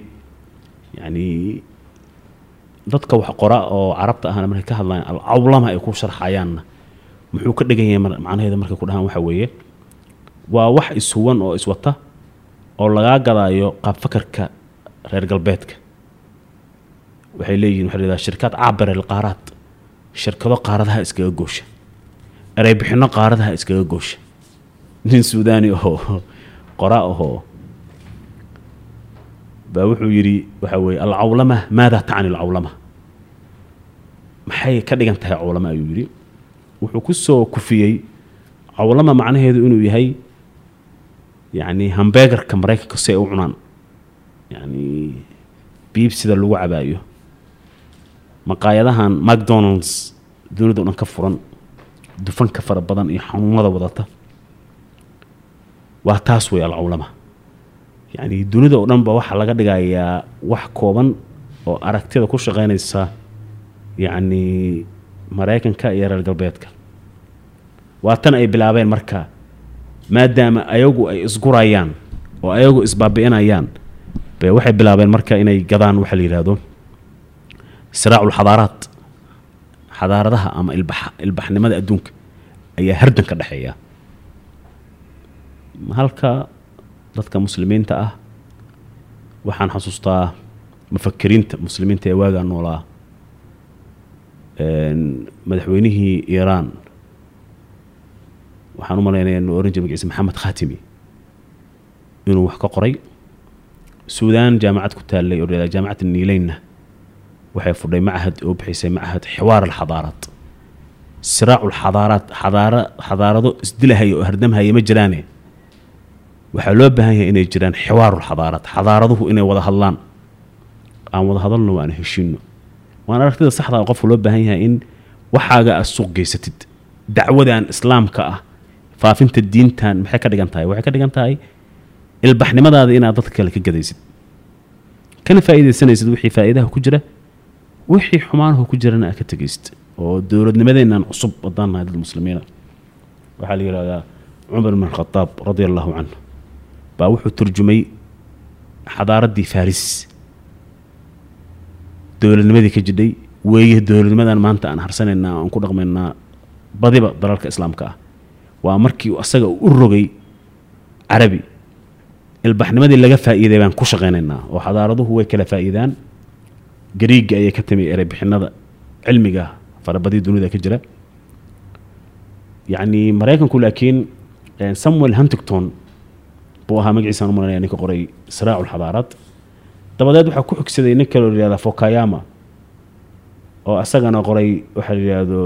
yani dadka wax qora oo carabta ahna markay ka hadlayaan alcawlama ay ku sharxayaanna muxuu ka dhigan yahay macnaheeda markay ku dhahaan waxa weeye waa wax ishuwan oo iswata oo lagaa gadaayo qaab fakarka reer galbeedka. Waxay leeyihiin waxa la yidhahdaa shirkad caabire lqaaraad shirkado qaaradaha iskaga goosha erey bixinno qaaradaha iskaga goosha. Nin suudaani oo qora ahoo baa wuxuu yidhi waxa weeye alcawlama maada tacni alcawlama? Maxay ka dhigan tahay cawlama ayuu yidhi. Wuxuu ku soo kufiyey cawlama macnaheedu inuu yahay yacni hambegarka maraykanka si ay u cunaan. Yacni biib sida lagu cabaayo. Maqaayadahan macdonalds dunida o ka furan dufanka fara badan iyo xanuunada wadata. Waa taas wey alcawlama yacni dunida oo dhan ba waxaa laga dhigayaa wax kooban oo aragtida ku shaqeynaysa yacni maraykanka iyo reer galbeedka. Waa tan ay bilaabeen marka maadaama ayagu ay isgurayaan oo ayagu isbaabi'inayaan be waxay bilaabeen marka inay gadaan waxa la yidhaahdo siraacu lxadaaraat xadaaradaha ama ilbax ilbaxnimada adduunka ayaa hardan ka dhexeeya. Halka dadka muslimiinta ah. Waxaan xasuustaa mufakiriinta muslimiinta ee waagaa noolaa madaxweynihii iiraan. Waxaan u malaynayaa inuu oran jiray magaciisa maxamed khatimi inuu wax ka qoray. Suudaan jaamacad ku taallay oo la yidhahdo jaamacad niileynna waxay fudhay machad oo bixisay machad xiwaar alxadaaraat. Siraacu lxadaaraat xadaara xadaarado isdilahaya oo hardamhaya ma jiraane waxaa loo baahan yahay inay jiraan xiwaaru lxadaaraat xadaaraduhu inay wada hadlaan. Aan wada hadalno waan heshiino waan aragtida saxda ah qofka loo baahan yahay in waxaaga aad suuq geysatid. Dacwadan islaamka ah faafinta diintan maxay ka dhigan tahay? Waxay ka dhigan tahay ilbaxnimadaada inaad dadka kale ka gadaysid. Kana faa'iidaysanaysid wixii faa'iidaha ku jira wixii xumaanahu ku jirana aad ka tegaysid oo dowladnimadeennan cusub haddaan nahay dad muslimiina. Waxaa la yidhahdaa cumar ibn khataab radia allahu canhu baa wuxuu turjumay xadaaraddii faris dowladnimadii ka jidhay weeye dowladnimadan maanta aan harsanaynaa aan ku dhaqmaynaa badiba dalalka islaamka ah. Waa markii asaga u rogay carabi. Ilbaxnimadii laga faa'iiday baan ku shaqaynaynaa oo xadaaraduhu way kala faa'iidaan. Gariiga ayay ka timi ereybixinada cilmiga farabadii dunida ka jira. Yacni maraykanku laakiin eh, samuel huntington buu ahaa magaciisaan u malanaya ninka qoray siraacu lxadaaraat dabadeed waxaa ku xigsaday nin kaloo la yihahda fokayama oo asagana qoray waxaa la yidhaahdo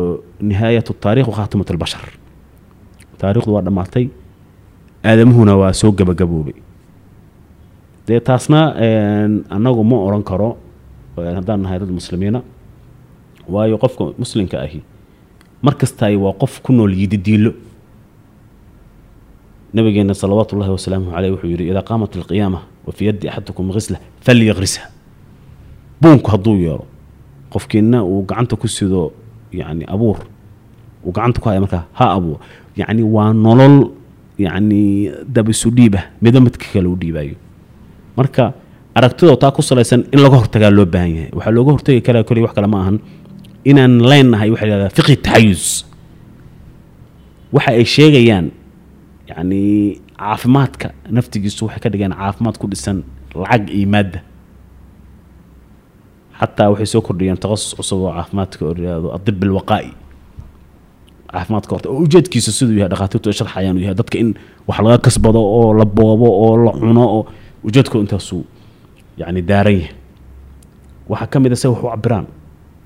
nihaayat taarikh wakhaatimat albashar. Taariikhdu waa dhammaatay aadamuhuna waa soo gabagaboobay. Dee taasna annagu ma oran karo haddaan nahay dad muslimiina waayo qofka muslimka ahi mar kastaay waa qof ku nool yididiilo nabigeena salawaatu ullahi wasalaamuhu caleyh wuxuu yidhi idaa qaamat alqiyaama wa fii yaddi axadikum khisla falyaqrisha buunku hadduu yeero qofkiina uu gacanta ku sido yani abuur uu gacanta ku haya markaa ha abuur. Yacni waa nolol yacni dabisu dhiib ah mido midka kale u dhiibayo marka aragtidoo taa ku salaysan in laga hortagaa loo baahan yahay. Waxaa looga hortagi karaa koliya wax kale ma ahan. Inaan leenahay waxa la yihahdaa fiqhi taxayus. Waxa ay sheegayaan yacni caafimaadka naftigiisu waxay ka dhigeen caafimaad ku dhisan lacag iyo maadda. Xataa waxay soo kordhiyeen takhasus cusub oo caafimaadka yihahdo adib alwaqaa'i. Caafimaadka horta oo ujeedkiisa siduu yahay dhakhaatiirtu ay sharxayaan uu yahay. Dadka in wax laga kasbado oo la boobo oo la cuno oo ujeedkooda intaasuu yacni daaran yahay. Waxaa ka mid a se wax u cabiraan.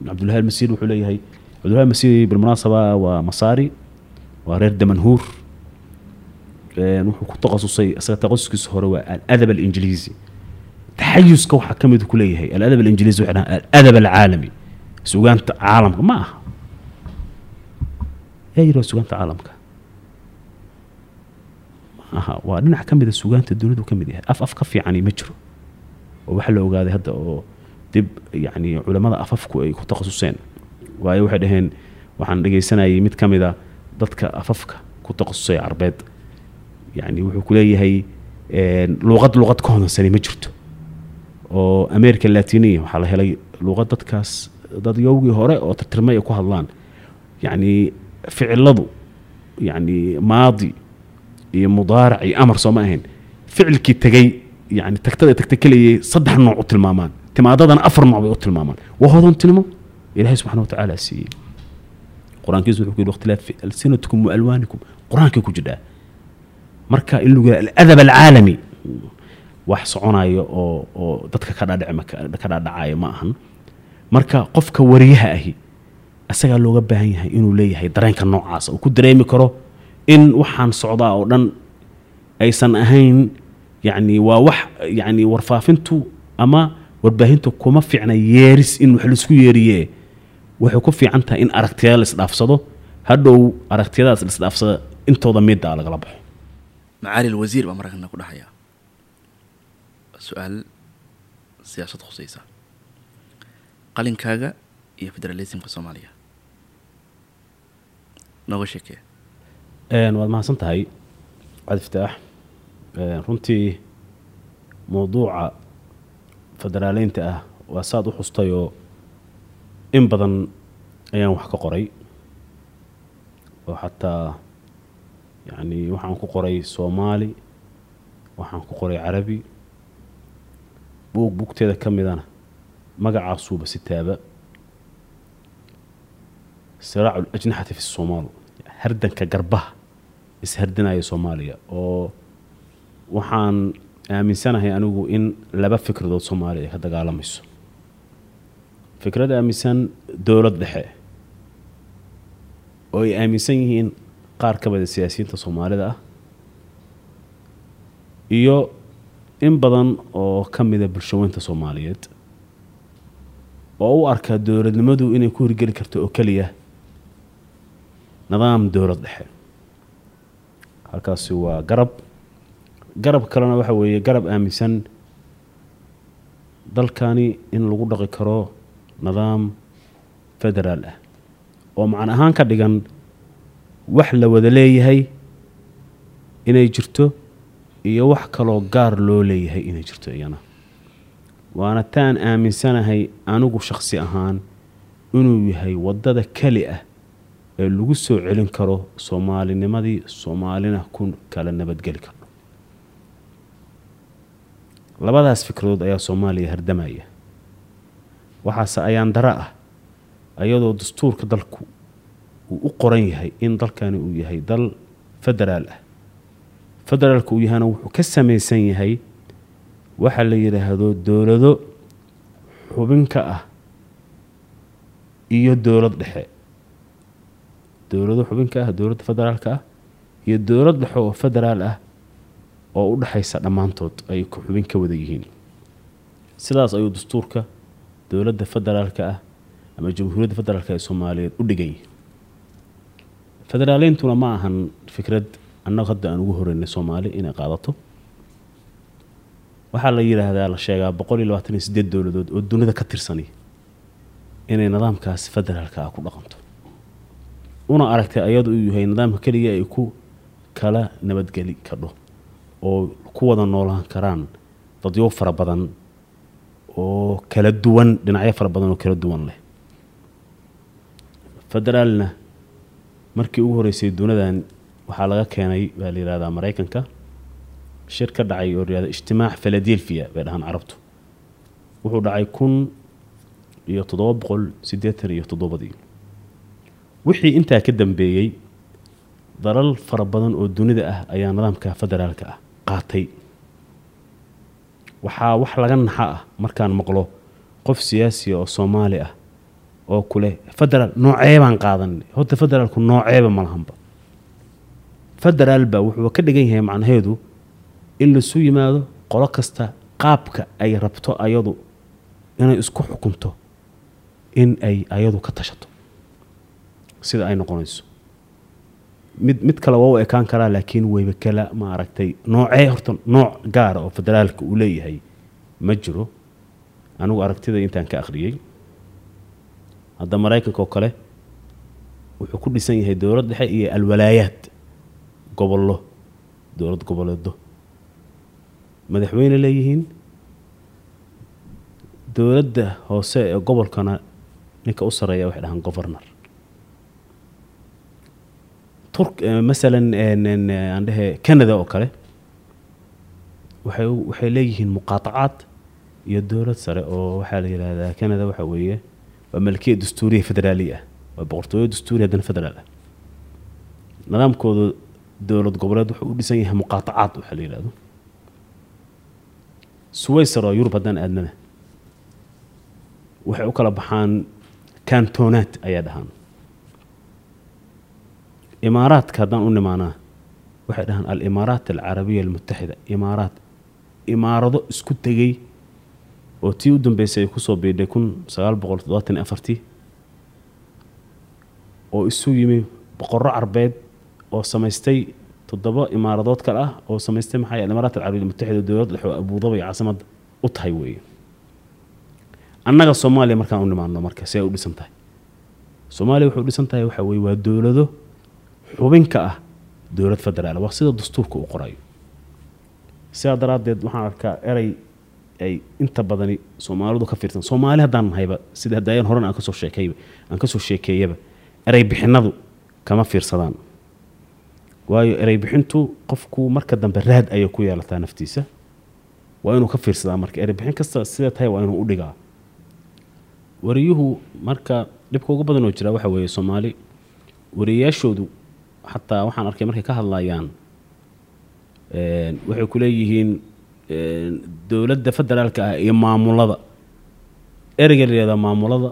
Cabdulhahi almasiir wuxuu leeyahay cabdulhahi almasiir bilmunaasaba waa masaari waa reer damanhuur wuxuu ku takhasusay isaga takhasuskiisa hore waa aladab alinjiliisi taxayuska waxaa ka mid ku leeyahay aladab alinjiliisi waxay dhahaan aladab alcaalami. Sugaanta caalamka ma aha. Yaa waa sugaanta caalamka. Ma aha waa dhinac ka mida sugaanta dunidu ka yahay. Af af ka fiicani ma jiro. Oo waxaa la ogaaday hadda oo dib yacni culamada afafku ay ku takhasuseen. Waayo waxay dhaheen waxaan dhegaysanayay mid ka mid a dadka afafka ku takhasusay carbeed yacni wuxuu ku leeyahay een, luuqad luuqad ka hodansani ma jirto oo america latiniya waxaa la helay luuqad dadkaas dad yowgii hore oo tirtirmay ay ku hadlaan yacni ficiladu yacni maadi iyo mudaarac iyo amar soo ma ahayn ficilkii tegey yani tagtada tagta keliyay saddex nooc u tilmaamaan timaadadana afar nooc bay u tilmaamaan waa hodantilmo ilaahay subxana watacaala siiyey qur'aankiisu wuxuu ku yidhi wakhtilaafi alsinatikum wa alwaanikum qur'aankay ku jidhaa marka in aladab alcaalami. Wax soconayo oo oo dadka ka dhaadhic ka dhaadhacaya ma ahan. Marka qofka wariyaha ahi asagaa looga baahan yahay inuu leeyahay dareenka noocaasa uu ku dareemi karo in waxaan socdaa oo dhan aysan ahayn yacni waa wax yacni warfaafintu ama warbaahintu kuma fiicna yeeris in wax la isku yeeriye. Waxay ku fiican tahay in aragtiyada la isdhaafsado. Hadhow aragtiyadaas la isdhaafsada intooda midda lagala baxo macaali alwasiir baa markana ku dhahaya su'aal siyaasad khusaysa qalinkaaga iyo federalismka soomaaliya nooga sheekee waad mahadsan tahay cabdi fataax runtii mowduuca federaaleynta ah waa saad u xustayoo in badan ayaan wax ka qoray oo xataa yacni waxaan ku qoray soomaali waxaan ku qoray carabi. Buug bugteeda ka midana magacaasuuba sitaaba siraacu lajnaxati fi somaal hardanka garbaha ishardinaya soomaaliya oo waxaan aaminsanahay anigu in laba fikradood soomaaliya ay ka dagaalamayso fikrad aaminsan dowlad dhexe oo ay aaminsan yihiin qaar ka mida siyaasiyiinta soomaalida ah iyo in badan oo ka mida bulshaweynta soomaaliyeed oo u arkaa dowladnimadu inay ku hirgeli karto oo keliya nidaam dowlad dhexe. Halkaasi waa garab. Garab kalena waxa weeye garab aaminsan dalkani in lagu dhaqi karo nidaam federaal ah oo macno ahaan ka dhigan wax la wada leeyahay inay jirto iyo wax kaloo gaar loo leeyahay inay jirto iyana. Waana taan aaminsanahay anigu shakhsi ahaan inuu yahay waddada keli ah ee lagu soo celin karo soomaalinimadii soomaalina ku kala nabadgeli karno labadaas fikradood ayaa soomaaliya hardamaya. Waxaase ayaan dara ah ayadoo dastuurka dalku uu u qoran yahay in dalkani uu yahay dal federaal ah. Federaalka uu yahayna wuxuu ka samaysan yahay waxa la yidhaahdo dowlado xubin ka ah iyo dowlad dhexe. Dowlado xubin ah dowladda federaalka ah iyo dowlad dhexe oo federaal ah oo u dhexaysa dhammaantood ay xubin ka wada yihiin. Sidaas ayuu dastuurka dowladda federaalka ah ama jamhuuriyadda federaalka ee soomaaliyeed u dhigan yihiin federaaleyntuna ma ahan fikrad annagu hadda aan ugu horeynay soomaali inay qaadato. Waxaa la yidhaahdaa la sheegaa boqol iyo labaatan iyo sideed dowladood oo dunida ka tirsani inay nidaamkaas federaalka ah ku dhaqanto. Una aragtay ayadu uu yahay nidaamka keliya ay ku kala nabadgeli kadho oo ku wada noolaan karaan dadyo fara badan oo kala duwan dhinacyo fara badan oo kala duwan leh. Federaalna markii ugu horeysay dunidan waxaa laga keenay baa la yihahdaa maraykanka shir ka dhacay oo layihahda ijtimaac philadelphia bay dhahaan carabtu. Wuxuu dhacay kun iyo toddoba boqol siddeetan iyo toddobadii. Wixii intaa ka dambeeyey dalal fara badan oo dunida ah ayaa nidaamka federaalka ah qaatay. Waxaa wax laga naxa ah markaan maqlo qof siyaasiya oo soomaali ah oo kuleh federaal noocee baan qaadanay? Horta federaalku nooceeba ma lahanba. Federaal baa wuxuu ka dhigan yahay macnaheedu in laisu yimaado qolo kasta qaabka ay rabto ayadu inay isku xukunto in ay ayadu ka tashato. Sida ay noqonayso. Mid mid kale waa u ekaan karaa laakiin weyba kala ma aragtay noocee horta nooc gaara oo federaalka uu leeyahay ma jiro. Anigu aragtida intaan ka akhriyey hadda maraykanka oo kale wuxuu ku dhisan yahay dowlad dhexe iyo alwalaayaad. Gobollo dowlad goboleedo madaxweyne leeyihiin dowladda hoose ee gobolkana ninka u sareeya waxay dhahaan governor turk masalan aan dhehe canada oo kale waxay leeyihiin muqaatacaad iyo dowlad sare oo waxaa la yidhaahdaa canada waxa weeye waa malkiya dastuuriya federaaliya ah waa boqortooyo dastuuri haddana federaal ah. Nidaamkooda dowlad goboleed wuxuu u dhisan yahay muqaatacaad waxaa la yidhahdo suwaysar oo yurub haddaan aadnana waxay u kala baxaan kantonaat ayaa dhahaan imaaraadka haddaan u nimaanaa waxay dhahaan alimaaraat alcarabiya almutaxida imaaraat imaarado isku tegey oo tii u dambeysay ay ku soo biidhay kun sagaal boqol toddobaatan iyo afartii oo isu yimi boqorro carbeed oo samaystay toddoba imaaradood kale ah oo samaystay maxaa imaaraat alcarabiya almutaxida dowlad dhexe oo abuudabay caasimad u tahay weeye annaga soomaaliya markaan u nimaano marka si u dhisan tahay soomaaliya waxay u dhisan tahay waxa weye waa dowlado xubinka ah dowlad federaal waa sida dastuurka uu qorayo sidaa daraaddeed waxaan arkaa erey ay inta badani soomaalidu ka fiirsan. Soomaali haddaan nahayba sida hadaayan horan aan ka soo sheekayba aan ka soo sheekeeyaba erey bixinadu kama fiirsadaan. Waayo erey bixintu qofku marka dambe raad ayay ku yeelataa naftiisa. Waa inuu ka fiirsadaa marka. Erey bixin kasta sida tahay waa inuu u dhigaa. Wariyuhu marka dhibka ugu badan oo jira waxa weeye soomaali wariyayaashoodu xataa waxaan arkay markay ka hadlayaan waxay ku leeyihiin een, dowladda federaalka ah iyo maamulada. Ereyga la yihahdaa maamulada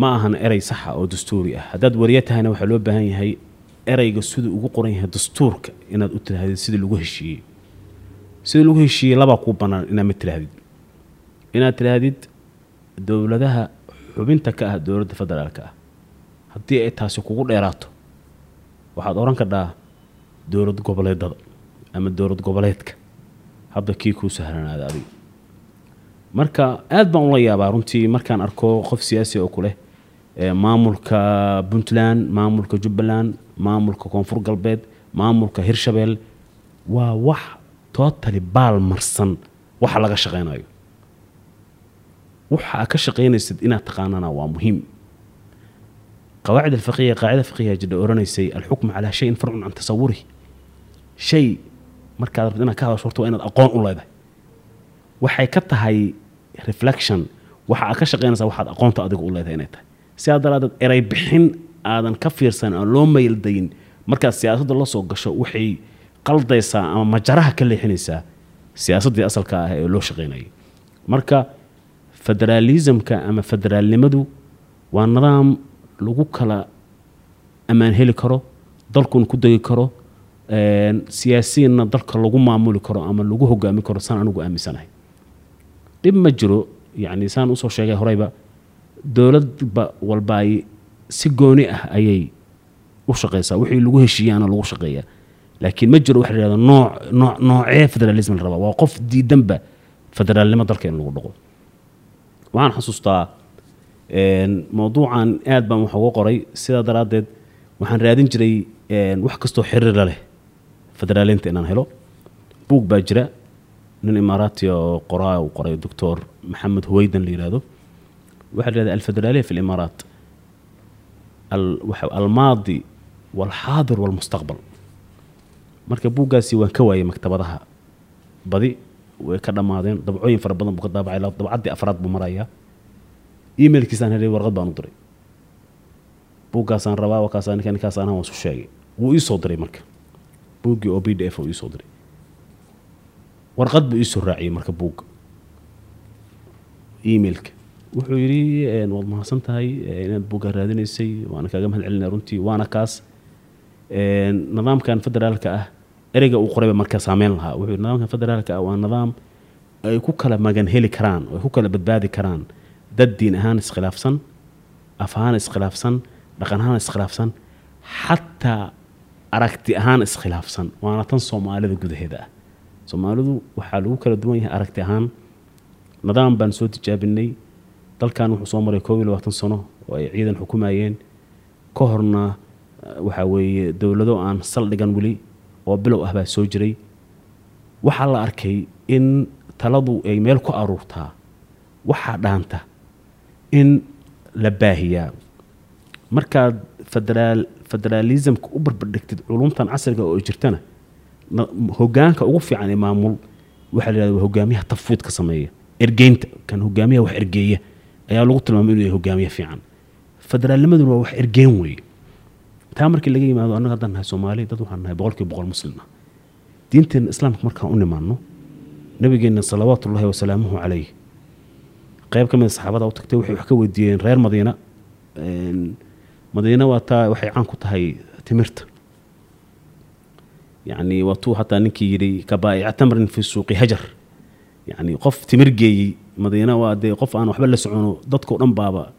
ma ahan erey saxa oo dastuuri ah. Haddaad wariye tahayna waxaa loo baahan yahay ereyga siduu ugu qoran yahay dastuurka inaad u tirahdid sidii lagu heshiiyey. Sidii lagu heshiiyey labaa kuu bannaan inaad ma tirahdid inaad tirahdid dowladaha xubinta ka ah dowladda federaalka ah. Haddii ay taasi kugu dheeraato waxaad odhan kadhaa dowlad goboleedada ama dowlad goboleedka hadda kii kuu sahlanaada adiga marka aad baan ula yaabaa runtii markaan arko qof siyaasi oo ku leh ee, maamulka puntland maamulka jubbaland maamulka koonfur galbeed maamulka hirshabelle waa wax tootali baal marsan waxa laga shaqaynayo waxa ka shaqaynaysid inaad taqaanana waa muhiim. Qawaacid alfiqiya qaacida fiqiya jidha oranaysay alxukmu calaa shayin farcun can tasawurihi shay markaad rabto inaad ka hadasho horta waa inaad aqoon u leedahay. Waxay ka tahay reflection. Waxa aad ka shaqaynaysaa waxaad aqoonta adiga u leedahay inay tahay. Sidaa daraadeed erey bixin aadan ka fiirsan aan loo mayldayin markaad siyaasadda la soo gasho waxay qaldaysaa ama majaraha ka leexinaysaa siyaasaddii asalka ah ee loo shaqaynayay marka federaalismka ama federaalnimadu waa nidaam lagu kala ammaan heli karo dalkuna ku degi karo siyaasiyiinna dalka lagu maamuli karo ama lagu hogaami karo saan anigu aaminsanahay. Dhib ma jiro yacni saan u soo sheegay horeyba dowladba walba ay si gooni ah ayay u shaqeysaa wixii lagu heshiiyaana lagu shaqeeyaa. Laakiin ma jiro waxa la yihahdo nooc nooc noocee federalism la rabaa. Waa qof diidanba federaalnimo dalka in lagu dhaqo. Waxaan xasuustaa een, mawduucan aad baan wax uga qoray. Sidaa daraaddeed waxaan raadin jiray wax kastoo xiriira leh federaaliinta inaan helo. Buug baa jira. Nin imaaraati oo qoraa uu qoray doctor maxamed huweydan la yihahdo waxaa la yihahda alfederaaliya fi limaaraat almaadi walxaadir walmustaqbal. Marka buuggaasi waan ka waayay maktabadaha badi way ka dhammaadeen dabcooyin fara badan buu ka daabacay. Dabcaddii afraad buu marayaa. Emailkiisaan helay warqad baan u diray. Buuggaasaan rabaa wakaasaa ninka ninkaasaan ahaan waan isu sheegay. Wuu ii soo diray marka buuggii oo b d f uu ii soo diray. Warqad buu ii soo raaciyey marka buugga. Emailka. Wuxuu yidhi waad mahadsan tahay inaad buugga raadinaysay waana kaaga mahad celinaya runtii waana kaas. Nidaamkan federaalka ah ereyga uu qorayba marka saameyn lahaa. Wuxuu yidhi nidaamkan federaalka ah waa nidaam ay ku kala magan heli karaan oo ay ku kala badbaadi karaan. Dad diin ahaan iskhilaafsan af ahaan iskhilaafsan dhaqan ahaan iskhilaafsan xataa aragti ahaan iskhilaafsan waana tan soomaalida gudaheeda. Ah soomaalidu waxaa lagu kala duwan yahay aragti ahaan. Nidaam baan soo tijaabinay. Dalkan wuxuu soo maray koob iyo labaatan sano oo ay ciidan xukumayeen. Ka horna eh, waxaa weeye dowlado aan saldhigan weli oo bilow ah baa soo jiray. Waxaa la arkay in taladu ay meel ku aruurtaa. Waxaa dhaanta in la baahiyaa. Markaad federaal federaalismka u barbardhigtid culumtan casriga oo jirtana na- hogaanka ugu fiican ee maamul waxaa la yihahda hogaamiyaha tafwiidka sameeya. Ergeynta kan hogaamiyaha wax ergeeya ayaa lagu tilmaamay inuu yahay hogaamiye fiican. Federaalnimaduna waa wax ergeen weeye. Taa markii laga yimaado annaga haddaan nahay soomaali dad waxaan nahay boqolkiiba boqol muslim ah. Diinteena islaamka markaan u nimaano nabigeenna salawaatullaahi wasalaamuhu calayh qayb ka mid a saxaabada u tagtay waxay wax ka weydiiyeen reer madiina Een, madiina waa taa waxay caan ku tahay timirta. Yacni waa tuu xataa ninkii yidhi kabaa'ica tamrin fi suuqi hajar. Yacni qof timir geeyey madiina waa dee qof aan waxba la socono dadkao dhan baaba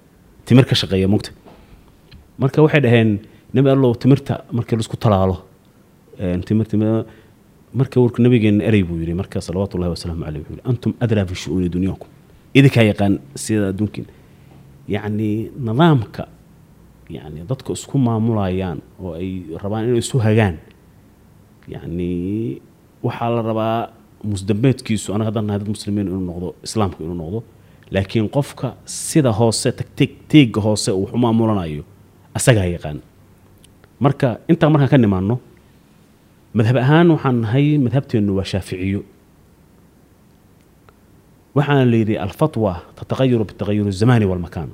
timir ka shaqeeya mugta marka waxay dhaheen nebi allow timirta markii la isku talaalo. Marka warku nabigeena erey buu yidhi marka salawaatu ullahi wasalaamu caleyh wuxuu yidhi antum adraa fi shu'uuni dunyakum idinkaa yaqaan sida adduunkiin. Yacni nidaamka yacni dadka isku maamulayaan oo ay rabaan inay isu hagaan. Yacni waxaa la rabaa musdambeedkiisu anaga haddaan nahay dad muslimiin inuu noqdo islaamka inuu noqdo laakiin qofka sida hoose teega hoose uu wax asagaa yaqaan. Marka intaa markaan ka nimaano madhab ahaan waxaan nahay madhabteennu waa shaaficiyo. Waxaana la yidhi alfatwa tataqayaru bitaqayur الzamani walmakaan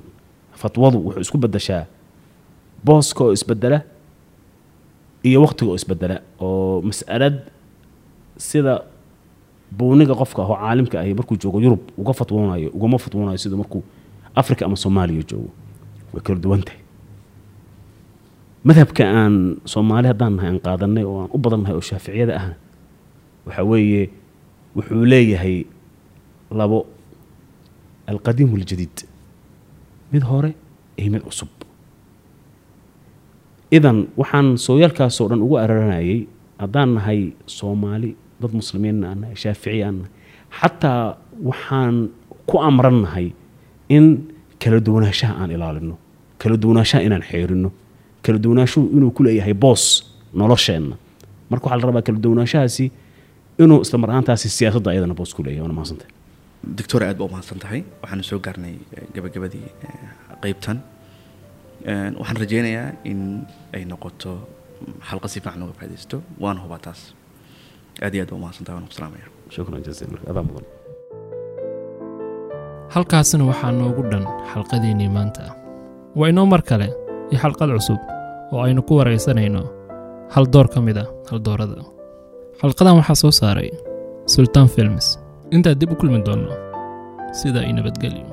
fatwadu wuxuu isku bedeshaa booska oo isbedela iyo waqtiga oo isbedela oo mas'alad sida buuniga qofka ahoo caalimka ahi markuu joogo yurub uga fatwoonayo ugama fatwoonayo siduu markuu africa ama soomaaliya joogo way kala duwan tahay. Madhabka aan soomaali haddaan nahay aan qaadanay oo aan u badan nahay oo shaaficiyada ah waxa weeye wuxuu leeyahay labo alqadiim waljadiid mid hore iyo mid cusub idan waxaan sooyaalkaasoo dhan ugu araranayay haddaan nahay soomaali dad muslimiinna aan nahay shaaficiya aan xataa waxaan ku amran nahay in kala duwanaanshaha aan ilaalino kala duwanaanshaha inaan xeerino kala duwanaashuhu inuu ku leeyahay boos nolosheenna. Marka waxaa la rabaa kala duwanaanshahaasi inuu isla mar ahaantaasi siyaasadda ayadana boos ku leeyahay waana mahadsantahay doctor aad ba u mahadsan tahay. Waxaanu soo gaarnay eh, gabagabadii eh, qeybtan Eh, waxaan rajeynayaa in ay noqoto xalqa si fiican looga faaidaysto waana hubaa taas aad iyo aad ba u mahadsan tahay waan ku salaamaya shukran jaziila adaa mudan. Halkaasina waxaa noogu dhan xalqadiinnii maanta. Waa inoo mar kale iyo xalqad cusub oo aynu ku waraysanayno hal door ka mid ah haldoorada xalqadan waxaa soo saaray sultaan films. Intaa dib u kulmi doonno sidaa i nabadgelyo